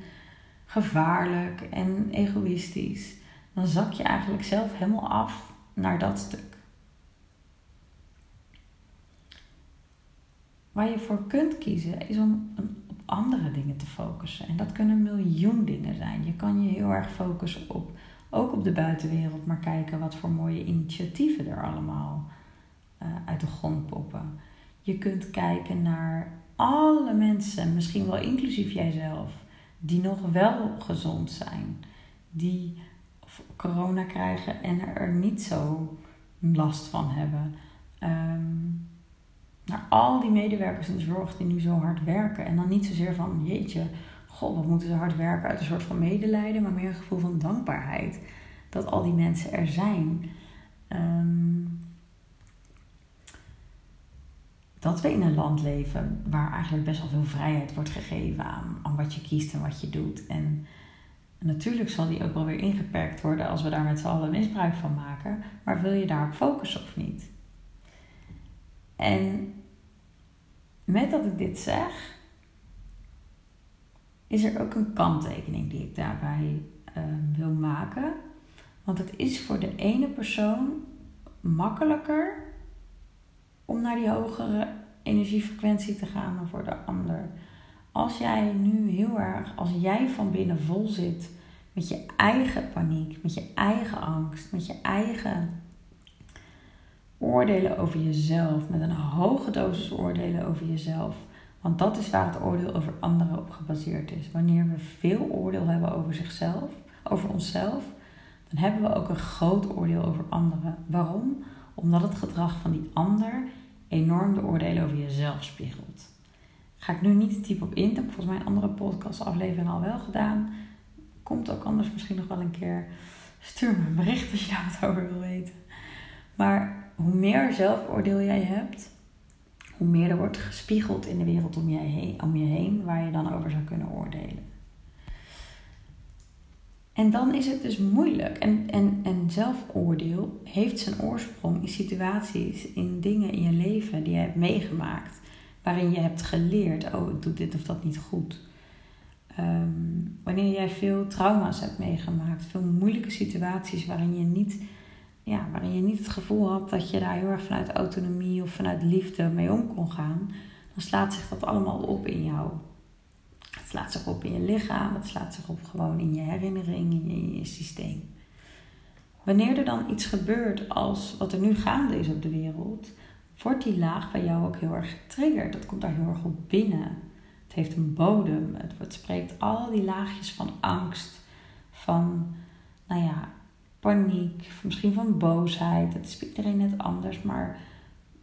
gevaarlijk en egoïstisch, dan zak je eigenlijk zelf helemaal af naar dat stuk. Waar je voor kunt kiezen is om een andere dingen te focussen. En dat kunnen miljoen dingen zijn. Je kan je heel erg focussen op, ook op de buitenwereld, maar kijken wat voor mooie initiatieven er allemaal uh, uit de grond poppen. Je kunt kijken naar alle mensen, misschien wel inclusief jijzelf, die nog wel gezond zijn, die corona krijgen en er niet zo last van hebben. Um, naar al die medewerkers in de zorg die nu zo hard werken. En dan niet zozeer van, jeetje, god, wat moeten ze hard werken uit een soort van medelijden, maar meer een gevoel van dankbaarheid. Dat al die mensen er zijn. Ehm, dat we in een land leven waar eigenlijk best wel veel vrijheid wordt gegeven aan, aan wat je kiest en wat je doet. En natuurlijk zal die ook wel weer ingeperkt worden als we daar met z'n allen misbruik van maken. Maar wil je daarop focussen of niet? En met dat ik dit zeg, is er ook een kanttekening die ik daarbij ehm, wil maken. Want het is voor de ene persoon makkelijker om naar die hogere energiefrequentie te gaan dan voor de ander. Als jij nu heel erg, als jij van binnen vol zit met je eigen paniek, met je eigen angst, met je eigen oordelen over jezelf, met een hoge dosis oordelen over jezelf. Want dat is waar het oordeel over anderen op gebaseerd is. Wanneer we veel oordeel hebben over zichzelf, over onszelf, dan hebben we ook een groot oordeel over anderen. Waarom? Omdat het gedrag van die ander enorm de oordelen over jezelf spiegelt. Ga ik nu niet diep op in. Dat heb ik volgens mij een andere podcastaflevering al wel gedaan. Komt ook anders misschien nog wel een keer. Stuur me een bericht als je daar wat over wil weten. Maar hoe meer zelfoordeel jij hebt, hoe meer er wordt gespiegeld in de wereld om je heen, om je heen waar je dan over zou kunnen oordelen. En dan is het dus moeilijk. En, en, en zelfoordeel heeft zijn oorsprong in situaties, in dingen in je leven die je hebt meegemaakt. Waarin je hebt geleerd, oh ik doe dit of dat niet goed. Ehm, wanneer jij veel trauma's hebt meegemaakt, veel moeilijke situaties waarin je, niet, ja, waarin je niet het gevoel had dat je daar heel erg vanuit autonomie of vanuit liefde mee om kon gaan, dan slaat zich dat allemaal op in jou. Het slaat zich op in je lichaam, het slaat zich op gewoon in je herinnering, in je, systeem. Wanneer er dan iets gebeurt als wat er nu gaande is op de wereld, wordt die laag bij jou ook heel erg getriggerd. Dat komt daar heel erg op binnen. Het heeft een bodem. Het, spreekt al die laagjes van angst, van, nou ja, paniek, misschien van boosheid. Het is iedereen net anders, maar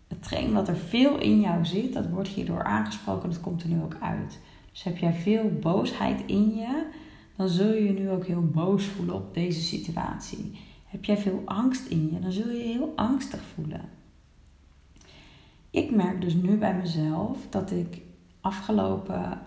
hetgeen wat er veel in jou zit, dat wordt hierdoor aangesproken. Dat komt er nu ook uit. Dus heb jij veel boosheid in je, dan zul je je nu ook heel boos voelen op deze situatie. Heb jij veel angst in je, dan zul je je heel angstig voelen. Ik merk dus nu bij mezelf dat ik afgelopen,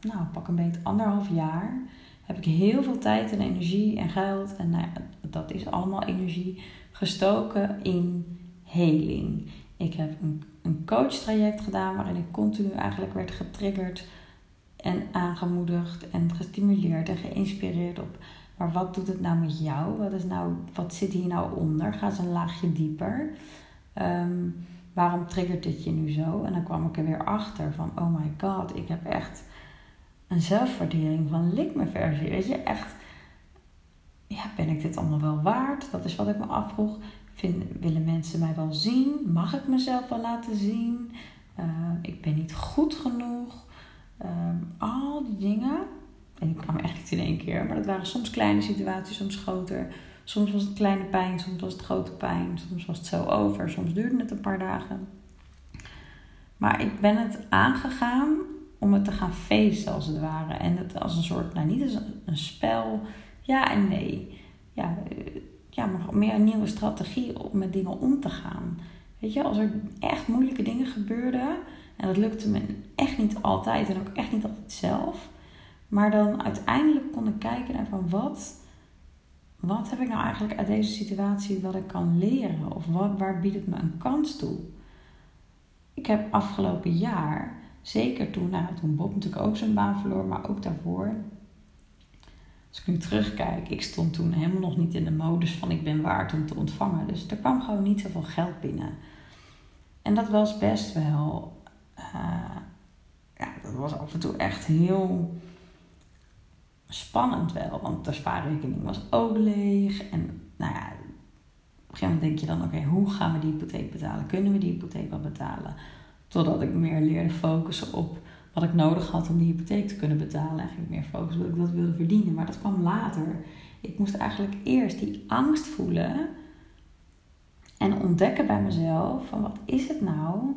nou pak een beetje anderhalf jaar, heb ik heel veel tijd en energie en geld, en nou dat is allemaal energie, gestoken in heling. Ik heb een, een coach traject gedaan waarin ik continu eigenlijk werd getriggerd en aangemoedigd en gestimuleerd en geïnspireerd op. Maar wat doet het nou met jou? Wat, is nou, wat zit hier nou onder? Ga eens een laagje dieper. Ehm, waarom triggert dit je nu zo? En dan kwam ik er weer achter van, oh my god, ik heb echt een zelfwaardering van lik me versie. Weet je, echt, ja, ben ik dit allemaal wel waard? Dat is wat ik me afvroeg. Vind, willen mensen mij wel zien? Mag ik mezelf wel laten zien? Ehm, ik ben niet goed genoeg. Ehm, al die dingen. En die kwamen echt niet in één keer. Maar dat waren soms kleine situaties, soms groter. Soms was het kleine pijn, soms was het grote pijn. Soms was het zo over, soms duurde het een paar dagen. Maar ik ben het aangegaan om het te gaan feesten als het ware. En het als een soort, nou niet als een spel. Ja en nee. Ja, eh, ja, maar meer een nieuwe strategie om met dingen om te gaan. Weet je, als er echt moeilijke dingen gebeurden en dat lukte me echt niet altijd en ook echt niet altijd zelf. Maar dan uiteindelijk kon ik kijken naar van wat, wat heb ik nou eigenlijk uit deze situatie wat ik kan leren? Of wat, waar biedt het me een kans toe? Ik heb afgelopen jaar, zeker toen, nou, toen Bob natuurlijk ook zijn baan verloor, maar ook daarvoor. Als ik nu terugkijk, ik stond toen helemaal nog niet in de modus van ik ben waard om te ontvangen. Dus er kwam gewoon niet zoveel geld binnen. En dat was best wel uh, ja, dat was af en toe echt heel spannend wel. Want de spaarrekening was ook leeg. En nou ja, op een gegeven moment denk je dan, oké, hoe gaan we die hypotheek betalen? Kunnen we die hypotheek wel betalen? Totdat ik meer leerde focussen op wat ik nodig had om die hypotheek te kunnen betalen. En ging meer focussen op ik dat wilde verdienen. Maar dat kwam later. Ik moest eigenlijk eerst die angst voelen. En ontdekken bij mezelf van wat is het nou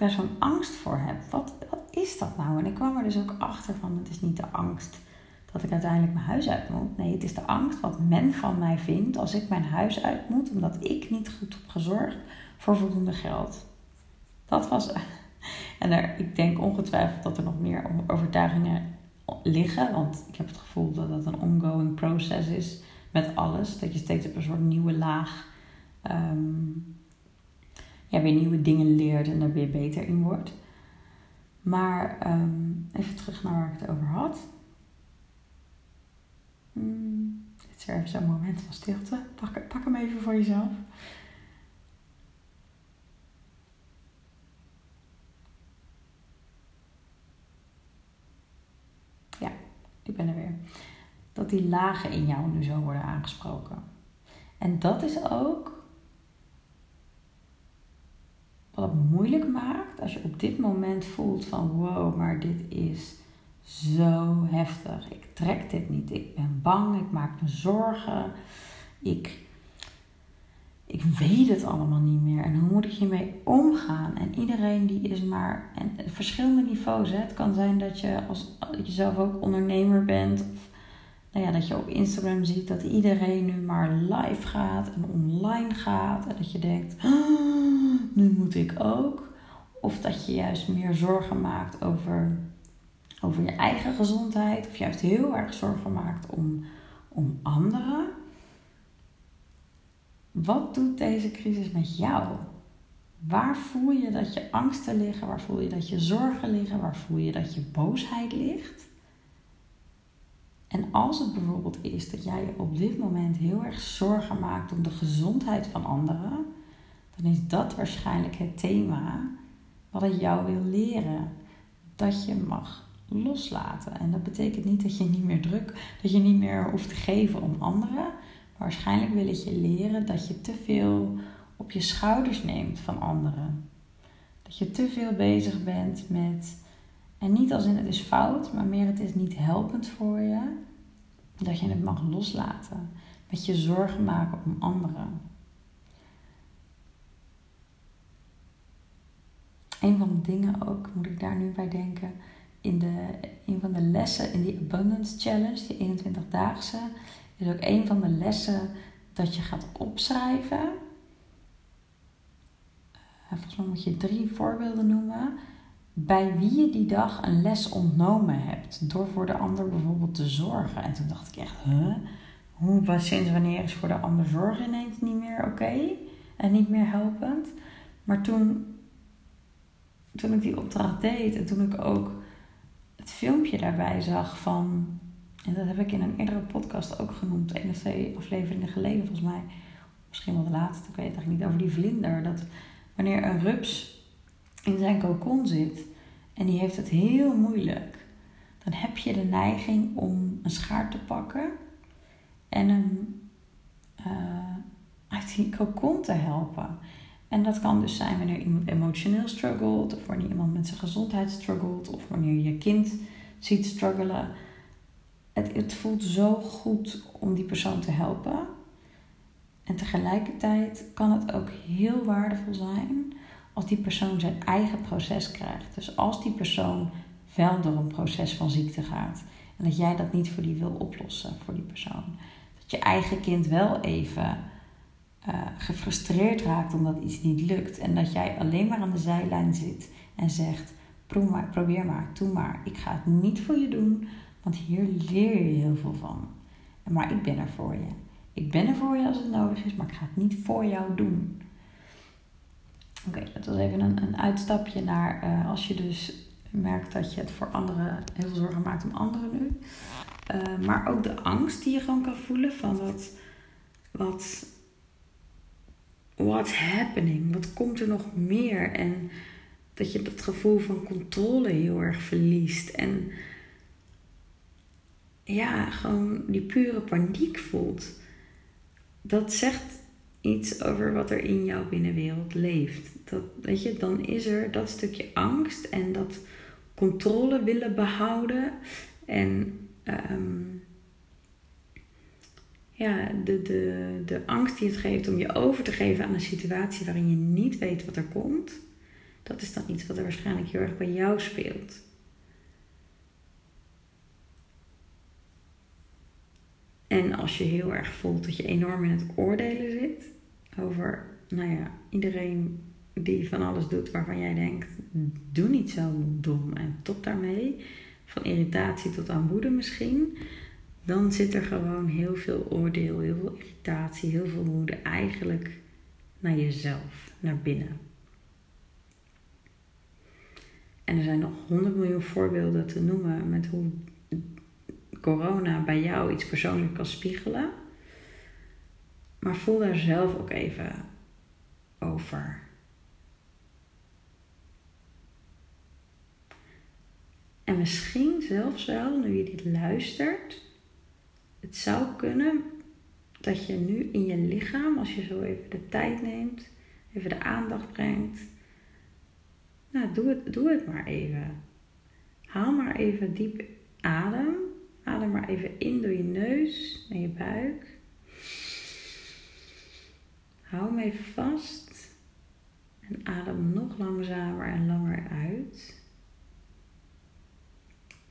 daar zo'n angst voor heb. Wat, wat is dat nou? En ik kwam er dus ook achter van, het is niet de angst dat ik uiteindelijk mijn huis uit moet. Nee, het is de angst wat men van mij vindt als ik mijn huis uit moet, omdat ik niet goed heb gezorgd voor voldoende geld. Dat was. En er, ik denk ongetwijfeld dat er nog meer overtuigingen liggen, want ik heb het gevoel dat dat een ongoing proces is met alles. Dat je steeds op een soort nieuwe laag um, ja, weer nieuwe dingen leert en er weer beter in wordt. Maar ehm, even terug naar waar ik het over had. Hmm, dit is zo'n moment van stilte. Pak, pak hem even voor jezelf. Ik ben er weer. Dat die lagen in jou nu zo worden aangesproken. En dat is ook wat het moeilijk maakt als je op dit moment voelt van wow, maar dit is zo heftig. Ik trek dit niet. Ik ben bang. Ik maak me zorgen. Ik, ik weet het allemaal niet meer. En hoe moet ik hiermee omgaan? En iedereen die is maar. En verschillende niveaus. Hè. Het kan zijn dat je, als, dat je zelf ook ondernemer bent. Of nou ja, dat je op Instagram ziet dat iedereen nu maar live gaat en online gaat. En dat je denkt, ah, nu moet ik ook. Of dat je juist meer zorgen maakt over, over je eigen gezondheid. Of juist heel erg zorgen maakt om, om anderen. Wat doet deze crisis met jou? Waar voel je dat je angsten liggen? Waar voel je dat je zorgen liggen? Waar voel je dat je boosheid ligt? En als het bijvoorbeeld is dat jij je op dit moment heel erg zorgen maakt om de gezondheid van anderen, dan is dat waarschijnlijk het thema wat ik jou wil leren. Dat je mag loslaten. En dat betekent niet dat je niet meer druk, dat je niet meer hoeft te geven om anderen. Waarschijnlijk wil ik je leren dat je te veel op je schouders neemt van anderen. Dat je te veel bezig bent met en niet als in het is fout, maar meer het is niet helpend voor je. Dat je het mag loslaten. Met je zorgen maken om anderen. Een van de dingen ook, moet ik daar nu bij denken, in de, een van de lessen in die Abundance Challenge, die 21-daagse, is ook een van de lessen dat je gaat opschrijven. Eh, volgens mij moet je drie voorbeelden noemen bij wie je die dag een les ontnomen hebt. Door voor de ander bijvoorbeeld te zorgen. En toen dacht ik echt, huh? Hoe, sinds wanneer is voor de ander zorgen ineens niet meer oké? En niet meer helpend? Maar toen, toen ik die opdracht deed en toen ik ook het filmpje daarbij zag van... En dat heb ik in een eerdere podcast ook genoemd. Een of twee afleveringen geleden volgens mij. Misschien wel de laatste, ik weet het eigenlijk niet. Over die vlinder. Dat wanneer een rups in zijn kokon zit en die heeft het heel moeilijk, dan heb je de neiging om een schaar te pakken en hem uh, uit die kokon te helpen. En dat kan dus zijn wanneer iemand emotioneel struggelt, of wanneer iemand met zijn gezondheid struggelt, of wanneer je kind ziet struggelen. Het, het voelt zo goed om die persoon te helpen. En tegelijkertijd kan het ook heel waardevol zijn als die persoon zijn eigen proces krijgt. Dus als die persoon wel door een proces van ziekte gaat en dat jij dat niet voor die wil oplossen voor die persoon. Dat je eigen kind wel even uh, gefrustreerd raakt omdat iets niet lukt en dat jij alleen maar aan de zijlijn zit en zegt: probeer maar, doe maar. Ik ga het niet voor je doen, want hier leer je heel veel van. Maar ik ben er voor je. Ik ben er voor je als het nodig is, maar ik ga het niet voor jou doen. Oké, dat was even een, een uitstapje naar uh, als je dus merkt dat je het voor anderen heel veel zorgen maakt om anderen nu. Uh, maar ook de angst die je gewoon kan voelen van wat, wat, what's happening? Wat komt er nog meer? En dat je dat gevoel van controle heel erg verliest. En ja, gewoon die pure paniek voelt. Dat zegt iets over wat er in jouw binnenwereld leeft. Dat, weet je, dan is er dat stukje angst en dat controle willen behouden. En um, ja, de, de, de angst die het geeft om je over te geven aan een situatie waarin je niet weet wat er komt. Dat is dan iets wat er waarschijnlijk heel erg bij jou speelt. En als je heel erg voelt dat je enorm in het oordelen zit over, nou ja, iedereen die van alles doet waarvan jij denkt, doe niet zo dom en top daarmee, van irritatie tot aan woede misschien, dan zit er gewoon heel veel oordeel, heel veel irritatie, heel veel woede eigenlijk naar jezelf, naar binnen. En er zijn nog honderd miljoen voorbeelden te noemen met hoe corona bij jou iets persoonlijks kan spiegelen. Maar voel daar zelf ook even over. En misschien zelfs wel, nu je dit luistert, het zou kunnen dat je nu in je lichaam, als je zo even de tijd neemt, even de aandacht brengt. Nou, doe het, doe het maar even. Haal maar even diep adem. Adem maar even in door je neus naar je buik. Hou hem even vast. En adem nog langzamer en langer uit.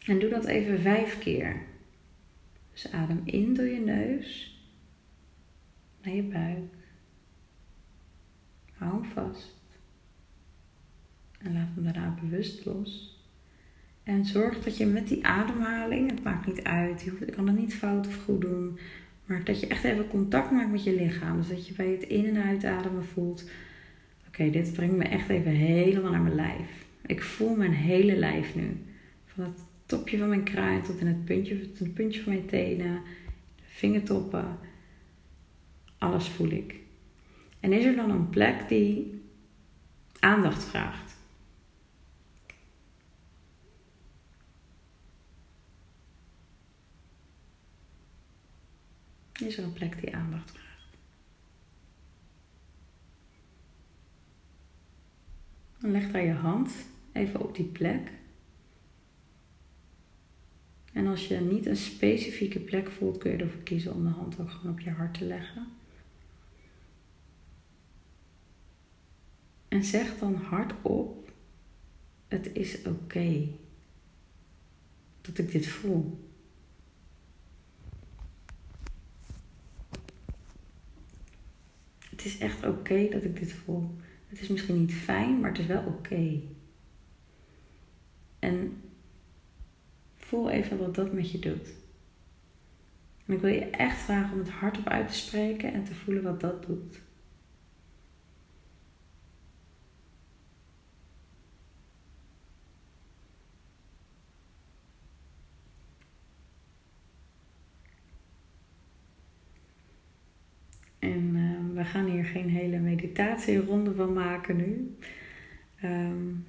En doe dat even vijf keer. Dus adem in door je neus naar je buik. Hou hem vast. En laat hem daarna bewust los. En zorg dat je met die ademhaling, het maakt niet uit, je kan het niet fout of goed doen, maar dat je echt even contact maakt met je lichaam. Dus dat je bij het in- en uitademen voelt, oké, dit brengt me echt even helemaal naar mijn lijf. Ik voel mijn hele lijf nu. Van het topje van mijn kruin tot in het puntje, tot puntje van mijn tenen, vingertoppen. Alles voel ik. En is er dan een plek die aandacht vraagt? Is er een plek die aandacht vraagt? Dan leg daar je hand even op die plek. En als je niet een specifieke plek voelt, kun je ervoor kiezen om de hand ook gewoon op je hart te leggen. En zeg dan hardop: Het is oké dat ik dit voel. Het is echt oké dat ik dit voel. Het is misschien niet fijn, maar het is wel oké. En voel even wat dat met je doet. En ik wil je echt vragen om het hardop uit te spreken en te voelen wat dat doet. En uh, we gaan hier geen hele meditatieronde van maken nu. Um,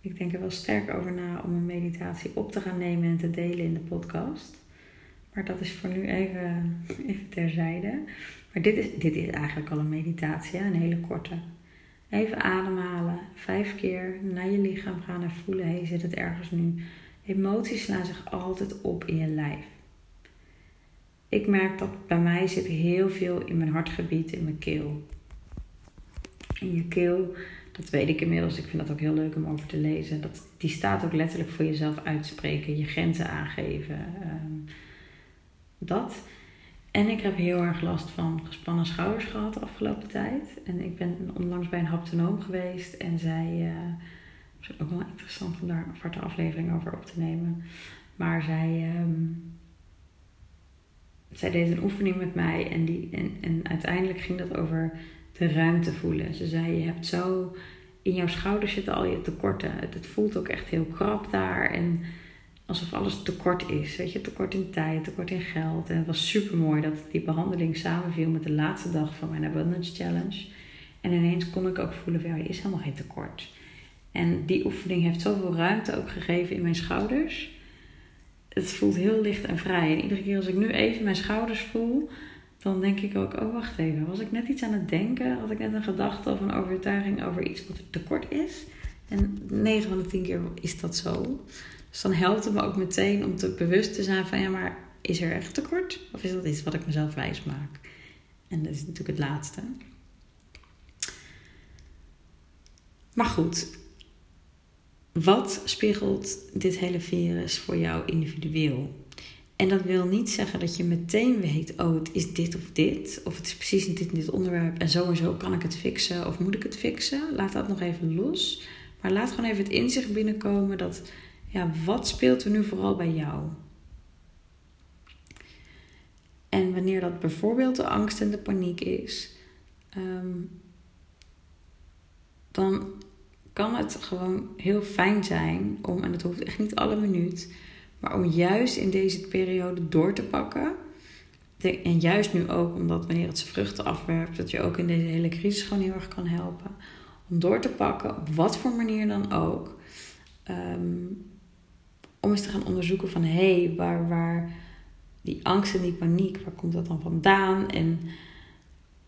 ik denk er wel sterk over na om een meditatie op te gaan nemen en te delen in de podcast. Maar dat is voor nu even, even terzijde. Maar dit is, dit is eigenlijk al een meditatie, een hele korte. Even ademhalen, vijf keer naar je lichaam gaan en voelen, hé, hey, zit het ergens nu? Emoties slaan zich altijd op in je lijf. Ik merk dat bij mij zit heel veel in mijn hartgebied, in mijn keel. In je keel, dat weet ik inmiddels. Ik vind dat ook heel leuk om over te lezen. Dat, die staat ook letterlijk voor jezelf uitspreken, je grenzen aangeven. Um, dat. En ik heb heel erg last van gespannen schouders gehad de afgelopen tijd. En ik ben onlangs bij een haptonoom geweest en zij. Uh, het is ook wel interessant om daar een aparte aflevering over op te nemen. Maar zij. Um, zij deed een oefening met mij en, die, en, en uiteindelijk ging dat over de ruimte voelen. Ze zei: Je hebt zo. In jouw schouders zitten al je tekorten. Het, voelt ook echt heel krap daar. En alsof alles tekort is. Weet je, tekort in tijd, tekort in geld. En het was super mooi dat die behandeling samenviel met de laatste dag van mijn Abundance Challenge. En ineens kon ik ook voelen: er is helemaal geen tekort. En die oefening heeft zoveel ruimte ook gegeven in mijn schouders het voelt heel licht en vrij. En iedere keer als ik nu even mijn schouders voel, dan denk ik ook, oh wacht even, was ik net iets aan het denken? Had ik net een gedachte of een overtuiging over iets wat er tekort is? En 9 van de 10 keer is dat zo. Dus dan helpt het me ook meteen om te bewust te zijn van, ja maar is er echt tekort? Of is dat iets wat ik mezelf wijs maak? En dat is natuurlijk het laatste. Maar goed, wat spiegelt dit hele virus voor jou individueel? En dat wil niet zeggen dat je meteen weet, oh, het is dit of dit, of het is precies dit en dit onderwerp en zo en zo kan ik het fixen of moet ik het fixen. Laat dat nog even los. Maar laat gewoon even het inzicht binnenkomen dat, ja, wat speelt er nu vooral bij jou? En wanneer dat bijvoorbeeld de angst en de paniek is, um, dan kan het gewoon heel fijn zijn om, en het hoeft echt niet alle minuut, maar om juist in deze periode door te pakken. En juist nu ook, omdat wanneer het zijn vruchten afwerpt, dat je ook in deze hele crisis gewoon heel erg kan helpen. Om door te pakken, op wat voor manier dan ook. Um, om eens te gaan onderzoeken van hé, hey, waar, waar die angst en die paniek, waar komt dat dan vandaan? En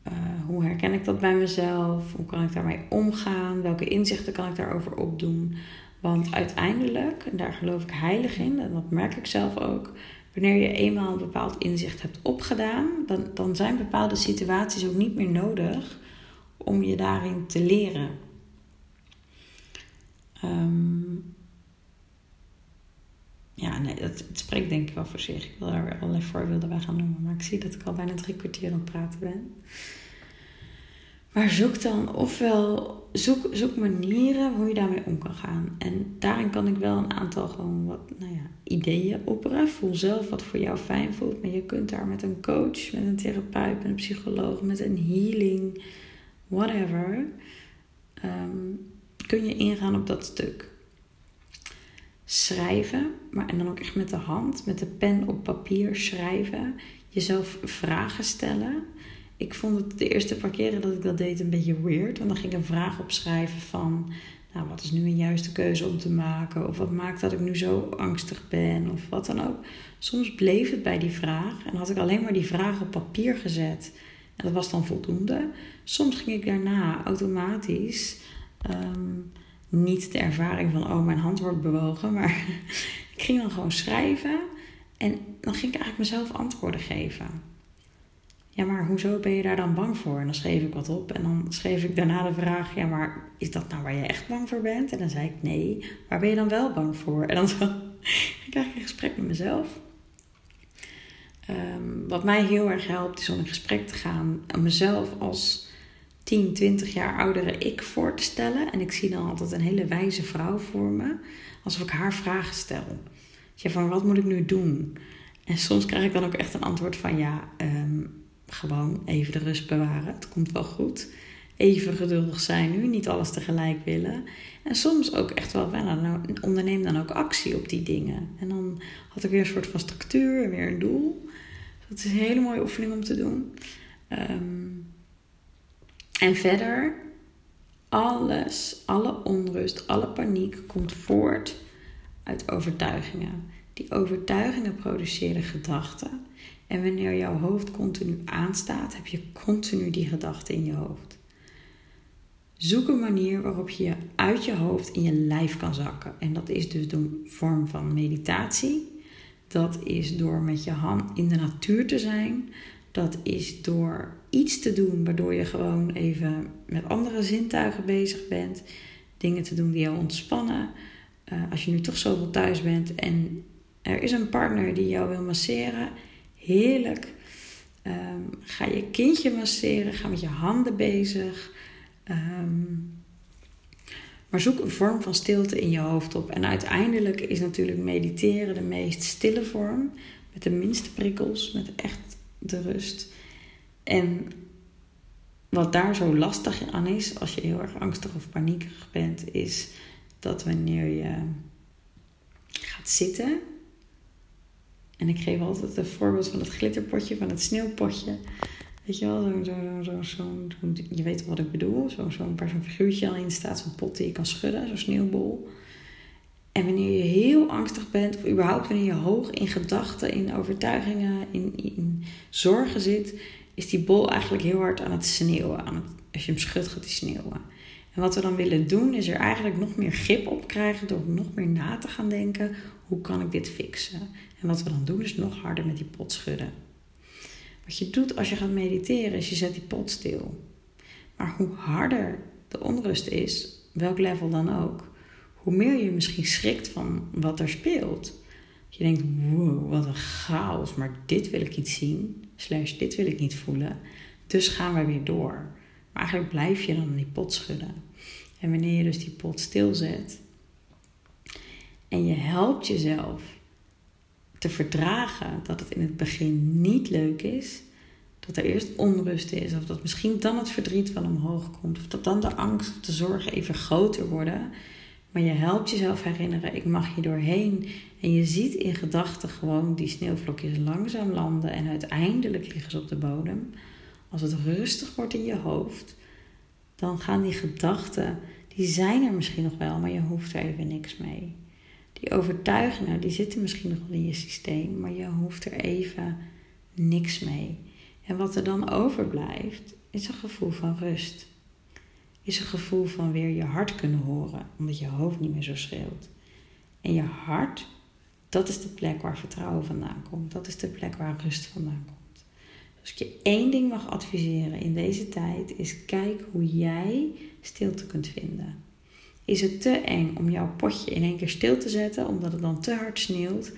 uh, hoe herken ik dat bij mezelf? Hoe kan ik daarmee omgaan? Welke inzichten kan ik daarover opdoen? Want uiteindelijk, en daar geloof ik heilig in, en dat merk ik zelf ook, wanneer je eenmaal een bepaald inzicht hebt opgedaan, dan, dan zijn bepaalde situaties ook niet meer nodig om je daarin te leren. Um, ja, nee, dat, het spreekt denk ik wel voor zich. Ik wil daar weer allerlei voorbeelden bij gaan noemen, maar ik zie dat ik al bijna drie kwartier aan het praten ben. Maar zoek dan ofwel, zoek, zoek manieren hoe je daarmee om kan gaan. En daarin kan ik wel een aantal gewoon wat nou ja, ideeën opperen. Voel zelf wat voor jou fijn voelt. Maar je kunt daar met een coach, met een therapeut, met een psycholoog, met een healing, whatever. Um, kun je ingaan op dat stuk. Schrijven, maar en dan ook echt met de hand, met de pen op papier schrijven. Jezelf vragen stellen ik vond het de eerste paar keren dat ik dat deed een beetje weird. Want dan ging ik een vraag opschrijven van... Nou, wat is nu een juiste keuze om te maken? Of wat maakt dat ik nu zo angstig ben? Of wat dan ook. Soms bleef het bij die vraag. En had ik alleen maar die vraag op papier gezet. En dat was dan voldoende. Soms ging ik daarna automatisch... Ehm, niet de ervaring van, oh, mijn hand wordt bewogen. Maar ik ging dan gewoon schrijven. En dan ging ik eigenlijk mezelf antwoorden geven ja, maar hoezo ben je daar dan bang voor? En dan schreef ik wat op en dan schreef ik daarna de vraag, ja, maar is dat nou waar je echt bang voor bent? En dan zei ik nee, waar ben je dan wel bang voor? En dan zo, ik krijg een gesprek met mezelf. Ehm, wat mij heel erg helpt is om in gesprek te gaan en mezelf als 10, 20 jaar oudere ik voor te stellen. En ik zie dan altijd een hele wijze vrouw voor me, alsof ik haar vragen stel. Van wat moet ik nu doen? En soms krijg ik dan ook echt een antwoord van ja, um, gewoon even de rust bewaren. Het komt wel goed. Even geduldig zijn nu, niet alles tegelijk willen. En soms ook echt wel, nou, onderneem dan ook actie op die dingen. En dan had ik weer een soort van structuur en weer een doel. Dat is een hele mooie oefening om te doen. Ehm, en verder, alles, alle onrust, alle paniek komt voort uit overtuigingen. Die overtuigingen produceren gedachten. En wanneer jouw hoofd continu aanstaat, heb je continu die gedachten in je hoofd. Zoek een manier waarop je uit je hoofd in je lijf kan zakken. En dat is dus door vorm van meditatie. Dat is door met je hand in de natuur te zijn. Dat is door iets te doen waardoor je gewoon even met andere zintuigen bezig bent. Dingen te doen die jou ontspannen. Uh, als je nu toch zoveel thuis bent en er is een partner die jou wil masseren heerlijk. Ehm, ga je kindje masseren, ga met je handen bezig. Ehm, maar zoek een vorm van stilte in je hoofd op. En uiteindelijk is natuurlijk mediteren de meest stille vorm. Met de minste prikkels, met echt de rust. En wat daar zo lastig aan is, als je heel erg angstig of paniekerig bent, is dat wanneer je gaat zitten, en ik geef altijd het voorbeeld van het glitterpotje, van het sneeuwpotje. Weet je wel, zo'n, zo, zo, zo, je weet wat ik bedoel. Zo'n zo waar zo'n figuurtje al in staat, zo'n pot die je kan schudden, zo'n sneeuwbol. En wanneer je heel angstig bent, of überhaupt wanneer je hoog in gedachten, in overtuigingen, in, in zorgen zit, is die bol eigenlijk heel hard aan het sneeuwen. Aan het, als je hem schudt, gaat hij sneeuwen. En wat we dan willen doen, is er eigenlijk nog meer grip op krijgen door nog meer na te gaan denken: hoe kan ik dit fixen? En wat we dan doen is nog harder met die pot schudden. Wat je doet als je gaat mediteren is je zet die pot stil. Maar hoe harder de onrust is, welk level dan ook, hoe meer je misschien schrikt van wat er speelt. Je denkt, wow, wat een chaos, maar dit wil ik niet zien, slash dit wil ik niet voelen. Dus gaan we weer door. Maar eigenlijk blijf je dan die pot schudden. En wanneer je dus die pot stilzet en je helpt jezelf te verdragen dat het in het begin niet leuk is. Dat er eerst onrust is, of dat misschien dan het verdriet wel omhoog komt, of dat dan de angst of de zorgen even groter worden. Maar je helpt jezelf herinneren: ik mag hier doorheen. En je ziet in gedachten gewoon die sneeuwvlokjes langzaam landen en uiteindelijk liggen ze op de bodem. Als het rustig wordt in je hoofd, dan gaan die gedachten, die zijn er misschien nog wel, maar je hoeft er even niks mee. Die overtuigingen, die zitten misschien nog wel in je systeem, maar je hoeft er even niks mee. En wat er dan overblijft, is een gevoel van rust. Is een gevoel van weer je hart kunnen horen, omdat je hoofd niet meer zo schreeuwt. En je hart, dat is de plek waar vertrouwen vandaan komt. Dat is de plek waar rust vandaan komt. Als ik je één ding mag adviseren in deze tijd, is kijk hoe jij stilte kunt vinden. Is het te eng om jouw potje in één keer stil te zetten, omdat het dan te hard sneeuwt?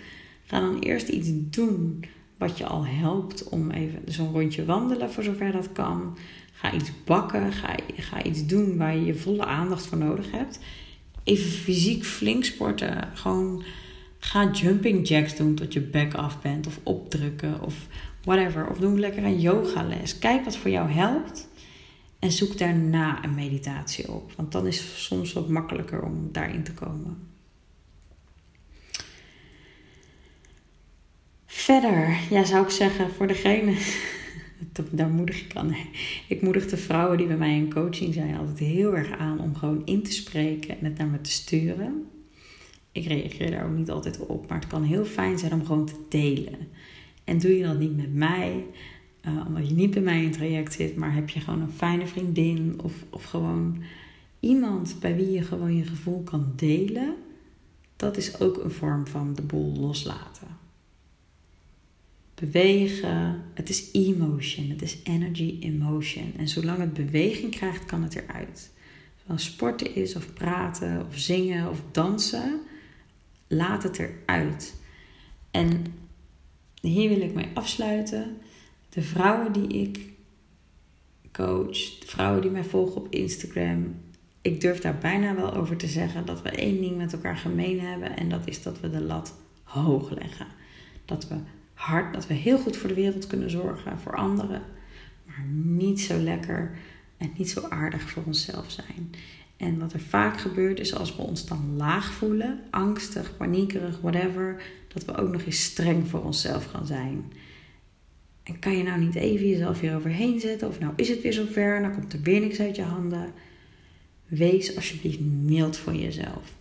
Ga dan eerst iets doen wat je al helpt om even zo'n rondje wandelen voor zover dat kan. Ga iets bakken, ga, ga iets doen waar je je volle aandacht voor nodig hebt. Even fysiek flink sporten. Gewoon ga jumping jacks doen tot je back af bent. Of opdrukken of whatever. Of doe lekker een yogales. Kijk wat voor jou helpt. En zoek daarna een meditatie op. Want dan is het soms wat makkelijker om daarin te komen. Verder, ja, zou ik zeggen, voor degene. Daar moedig ik aan. Ik moedig de vrouwen die bij mij in coaching zijn altijd heel erg aan om gewoon in te spreken en het naar me te sturen. Ik reageer daar ook niet altijd op, maar het kan heel fijn zijn om gewoon te delen. En doe je dat niet met mij, uh, omdat je niet bij mij in het traject zit, maar heb je gewoon een fijne vriendin of, of gewoon iemand bij wie je gewoon je gevoel kan delen, dat is ook een vorm van de boel loslaten. Bewegen, het is emotion, het is energy emotion. En zolang het beweging krijgt, kan het eruit. Als sporten is, of praten, of zingen, of dansen, laat het eruit. En hier wil ik mee afsluiten. De vrouwen die ik coach, de vrouwen die mij volgen op Instagram, ik durf daar bijna wel over te zeggen dat we één ding met elkaar gemeen hebben en dat is dat we de lat hoog leggen. Dat we hard, dat we heel goed voor de wereld kunnen zorgen, voor anderen, maar niet zo lekker en niet zo aardig voor onszelf zijn. En wat er vaak gebeurt is als we ons dan laag voelen, angstig, paniekerig, whatever, dat we ook nog eens streng voor onszelf gaan zijn. En kan je nou niet even jezelf hier overheen zetten? Of nou is het weer zover en dan komt er weer niks uit je handen. Wees alsjeblieft mild voor jezelf.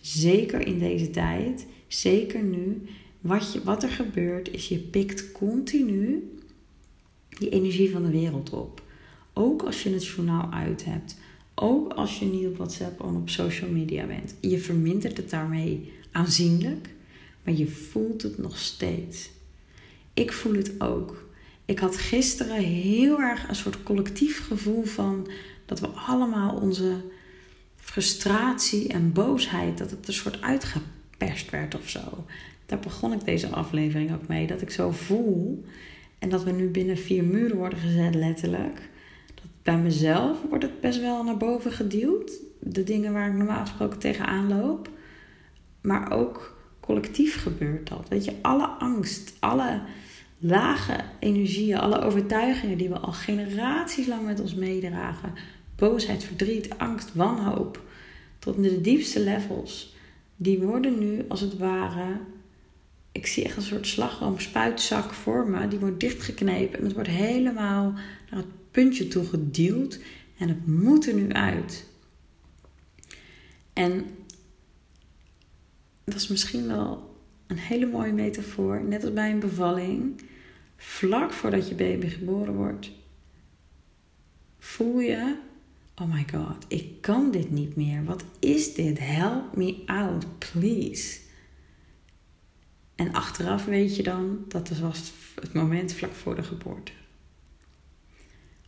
Zeker in deze tijd, zeker nu. Wat, je, wat er gebeurt is je pikt continu die energie van de wereld op. Ook als je het journaal uit hebt. Ook als je niet op WhatsApp of op social media bent. Je vermindert het daarmee aanzienlijk, maar je voelt het nog steeds. Ik voel het ook. Ik had gisteren heel erg een soort collectief gevoel van dat we allemaal onze frustratie en boosheid, dat het een soort uitgeperst werd of zo. Daar begon ik deze aflevering ook mee. Dat ik zo voel en dat we nu binnen vier muren worden gezet, letterlijk. Bij mezelf wordt het best wel naar boven geduwd. De dingen waar ik normaal gesproken tegenaan loop. Maar ook collectief gebeurt dat. Weet je, alle angst, alle lage energieën, alle overtuigingen die we al generaties lang met ons meedragen. Boosheid, verdriet, angst, wanhoop. Tot de diepste levels. Die worden nu als het ware. Ik zie echt een soort slagroom spuitzak voor me. Die wordt dichtgeknepen en het wordt helemaal naar het puntje toe geduwd. En het moet er nu uit. En dat is misschien wel een hele mooie metafoor. Net als bij een bevalling vlak voordat je baby geboren wordt, voel je: Oh my god, ik kan dit niet meer. Wat is dit? Help me out, please. En achteraf weet je dan dat het was het moment vlak voor de geboorte.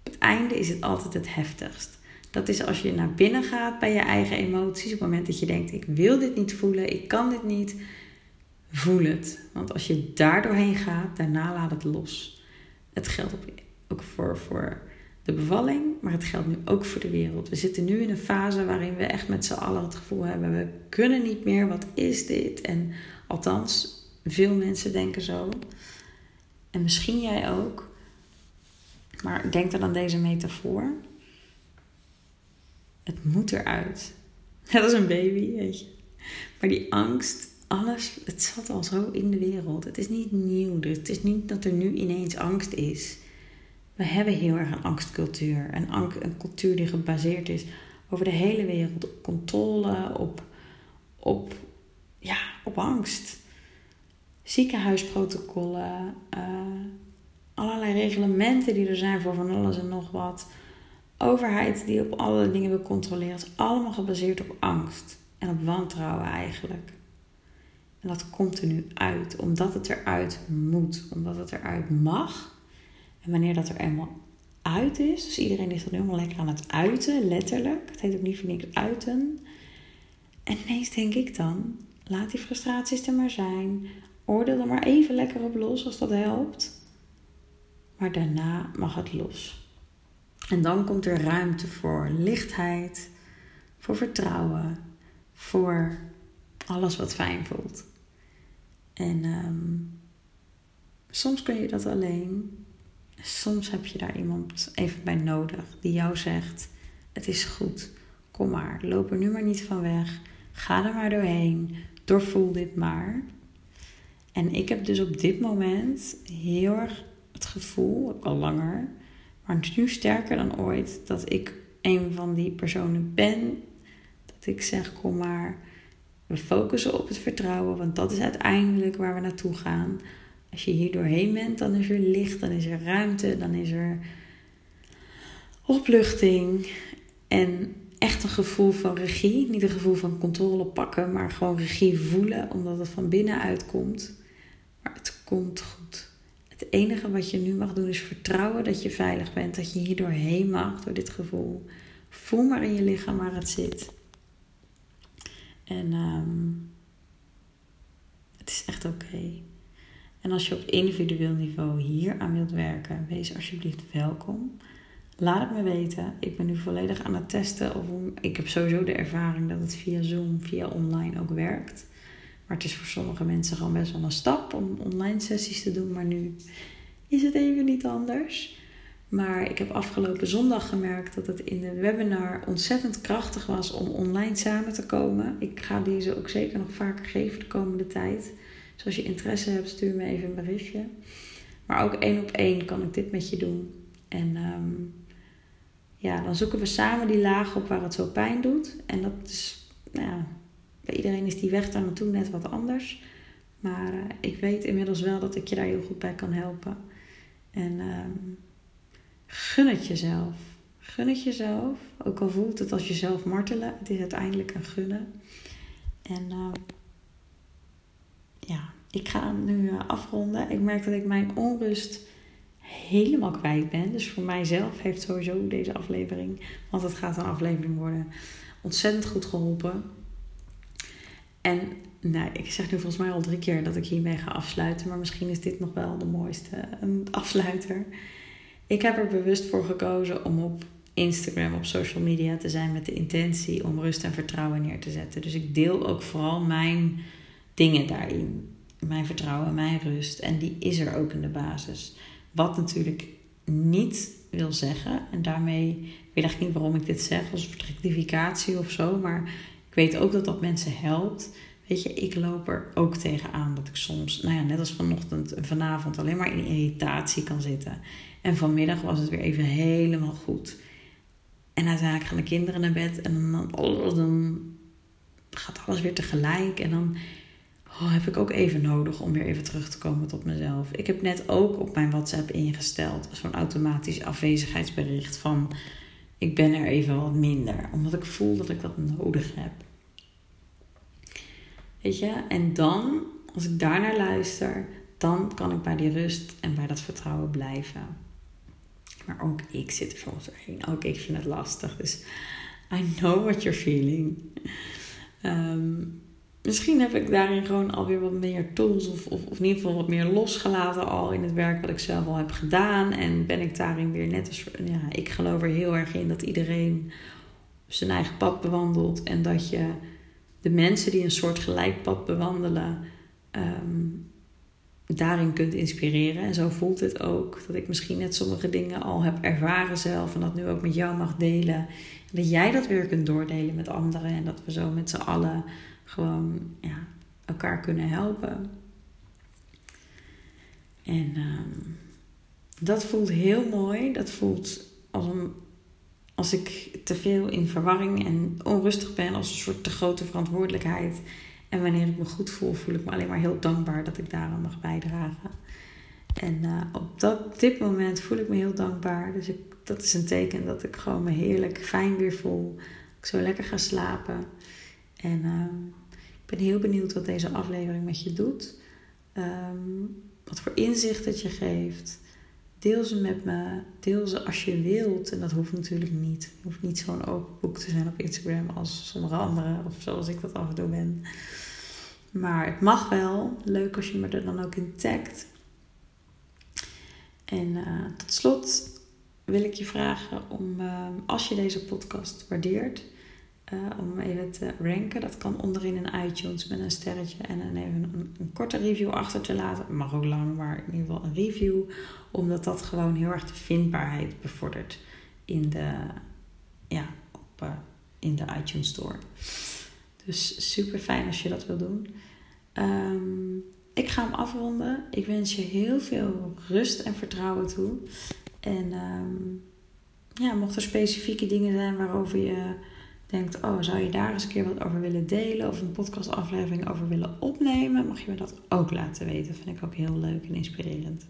Het einde is het altijd het heftigst. Dat is als je naar binnen gaat bij je eigen emoties. Op het moment dat je denkt: ik wil dit niet voelen, ik kan dit niet Voel het. Want als je daar doorheen gaat, daarna laat het los. Het geldt ook voor, voor de bevalling, maar het geldt nu ook voor de wereld. We zitten nu in een fase waarin we echt met z'n allen het gevoel hebben: we kunnen niet meer, wat is dit? En althans, veel mensen denken zo. En misschien jij ook. Maar denk dan aan deze metafoor. Het moet eruit. Net als een baby, weet je. Maar die angst, alles, het zat al zo in de wereld. Het is niet nieuw. Dus het is niet dat er nu ineens angst is. We hebben heel erg een angstcultuur. Een, een cultuur die gebaseerd is over de hele wereld op controle, op, op, ja, op angst. Ziekenhuisprotocollen, uh, allerlei reglementen die er zijn voor van alles en nog wat. Overheid die op alle dingen wil controleren. Is allemaal gebaseerd op angst en op wantrouwen eigenlijk. En dat komt er nu uit, omdat het eruit moet, omdat het eruit mag. En wanneer dat er eenmaal uit is, dus iedereen is dan helemaal lekker aan het uiten, letterlijk. Het heet ook niet voor niks uiten. En ineens denk ik dan, laat die frustraties er maar zijn. Oordeel er maar even lekker op los als dat helpt. Maar daarna mag het los. En dan komt er ruimte voor lichtheid, voor vertrouwen, voor alles wat fijn voelt. En um, soms kun je dat alleen. Soms heb je daar iemand even bij nodig die jou zegt: Het is goed, kom maar, loop er nu maar niet van weg. Ga er maar doorheen, doorvoel dit maar. En ik heb dus op dit moment heel erg het gevoel, ook al langer, maar nu sterker dan ooit, dat ik een van die personen ben. Dat ik zeg: Kom maar we focussen op het vertrouwen, want dat is uiteindelijk waar we naartoe gaan. Als je hier doorheen bent, dan is er licht, dan is er ruimte, dan is er opluchting en echt een gevoel van regie. Niet een gevoel van controle pakken, maar gewoon regie voelen, omdat het van binnenuit komt. Maar het komt. Het enige wat je nu mag doen is vertrouwen dat je veilig bent, dat je hier doorheen mag door dit gevoel. Voel maar in je lichaam waar het zit. En um, het is echt oké. En als je op individueel niveau hier aan wilt werken, wees alsjeblieft welkom. Laat het me weten. Ik ben nu volledig aan het testen. Of ik heb sowieso de ervaring dat het via Zoom, via online ook werkt. Maar het is voor sommige mensen gewoon best wel een stap om online sessies te doen. Maar nu is het even niet anders. Maar ik heb afgelopen zondag gemerkt dat het in de webinar ontzettend krachtig was om online samen te komen. Ik ga deze ook zeker nog vaker geven de komende tijd. Dus als je interesse hebt, stuur me even een berichtje. Maar ook één op één kan ik dit met je doen. En um, ja, dan zoeken we samen die laag op waar het zo pijn doet. En dat is, nou ja, bij iedereen is die weg daar naartoe net wat anders. Maar uh, ik weet inmiddels wel dat ik je daar heel goed bij kan helpen. En um, gun het jezelf. Gun het jezelf. Ook al voelt het als jezelf martelen. Het is uiteindelijk een gunnen. En uh, ja, ik ga nu uh, afronden. Ik merk dat ik mijn onrust helemaal kwijt ben. Dus voor mijzelf heeft sowieso deze aflevering, want het gaat een aflevering worden, ontzettend goed geholpen. En nou, ik zeg nu volgens mij al drie keer dat ik hiermee ga afsluiten, maar misschien is dit nog wel de mooiste een afsluiter. Ik heb er bewust voor gekozen om op Instagram, op social media te zijn met de intentie om rust en vertrouwen neer te zetten. Dus ik deel ook vooral mijn dingen daarin. Mijn vertrouwen, mijn rust. En die is er ook in de basis. Wat natuurlijk niet wil zeggen, en daarmee weet ik niet waarom ik dit zeg als rectificatie of zo, maar ik weet ook dat dat mensen helpt. Weet je, ik loop er ook tegenaan dat ik soms, nou ja, net als vanochtend en vanavond, alleen maar in irritatie kan zitten. En vanmiddag was het weer even helemaal goed. En uiteindelijk gaan de kinderen naar bed en dan, oh, dan gaat alles weer tegelijk. En dan oh, heb ik ook even nodig om weer even terug te komen tot mezelf. Ik heb net ook op mijn WhatsApp ingesteld zo'n automatisch afwezigheidsbericht van ik ben er even wat minder, omdat ik voel dat ik dat nodig heb. Weet je, en dan, als ik daarnaar luister, dan kan ik bij die rust en bij dat vertrouwen blijven. Maar ook ik zit er soms doorheen. Ook ik vind het lastig. Dus I know what you're feeling. Ehm, misschien heb ik daarin gewoon alweer wat meer tools. Of, of, of, in ieder geval wat meer losgelaten al in het werk wat ik zelf al heb gedaan. En ben ik daarin weer net als... Ja, ik geloof er heel erg in dat iedereen zijn eigen pad bewandelt. En dat je de mensen die een soort gelijk pad bewandelen... Ehm, daarin kunt inspireren. En zo voelt het ook. Dat ik misschien net sommige dingen al heb ervaren zelf. En dat nu ook met jou mag delen. En dat jij dat weer kunt doordelen met anderen. En dat we zo met z'n allen gewoon ja, elkaar kunnen helpen. En um, dat voelt heel mooi. Dat voelt als, een, als ik te veel in verwarring en onrustig ben. Als een soort te grote verantwoordelijkheid. En wanneer ik me goed voel, voel ik me alleen maar heel dankbaar dat ik daaraan mag bijdragen. En uh, op dat, dit moment voel ik me heel dankbaar. Dus ik, dat is een teken dat ik gewoon me heerlijk fijn weer voel. Ik zo lekker ga slapen. En ik ben heel benieuwd wat deze aflevering met je doet. Um, wat voor inzicht het je geeft. Deel ze met me. Deel ze als je wilt. En dat hoeft natuurlijk niet. Je hoeft niet zo'n open boek te zijn op Instagram als sommige anderen. Of zoals ik dat af en toe ben. Maar het mag wel. Leuk als je me er dan ook in tagt. En uh, tot slot wil ik je vragen om, uh, als je deze podcast waardeert, uh, om even te ranken. Dat kan onderin in iTunes met een sterretje en dan even een, een, korte review achter te laten. Mag ook lang, maar in ieder geval een review. Omdat dat gewoon heel erg de vindbaarheid bevordert in de, ja, op, in de iTunes Store. Dus super fijn als je dat wil doen. Um, ik ga hem afronden. Ik wens je heel veel rust en vertrouwen toe. En um, ja, mocht er specifieke dingen zijn waarover je denkt, oh, zou je daar eens een keer wat over willen delen of een podcastaflevering over willen opnemen, mag je me dat ook laten weten. Vind ik ook heel leuk en inspirerend.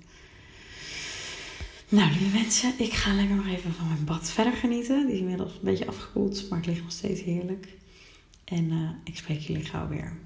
Nou, lieve mensen, ik ga lekker nog even van mijn bad verder genieten. Die is inmiddels een beetje afgekoeld, maar het ligt nog steeds heerlijk. En eh, ik spreek jullie gauw weer.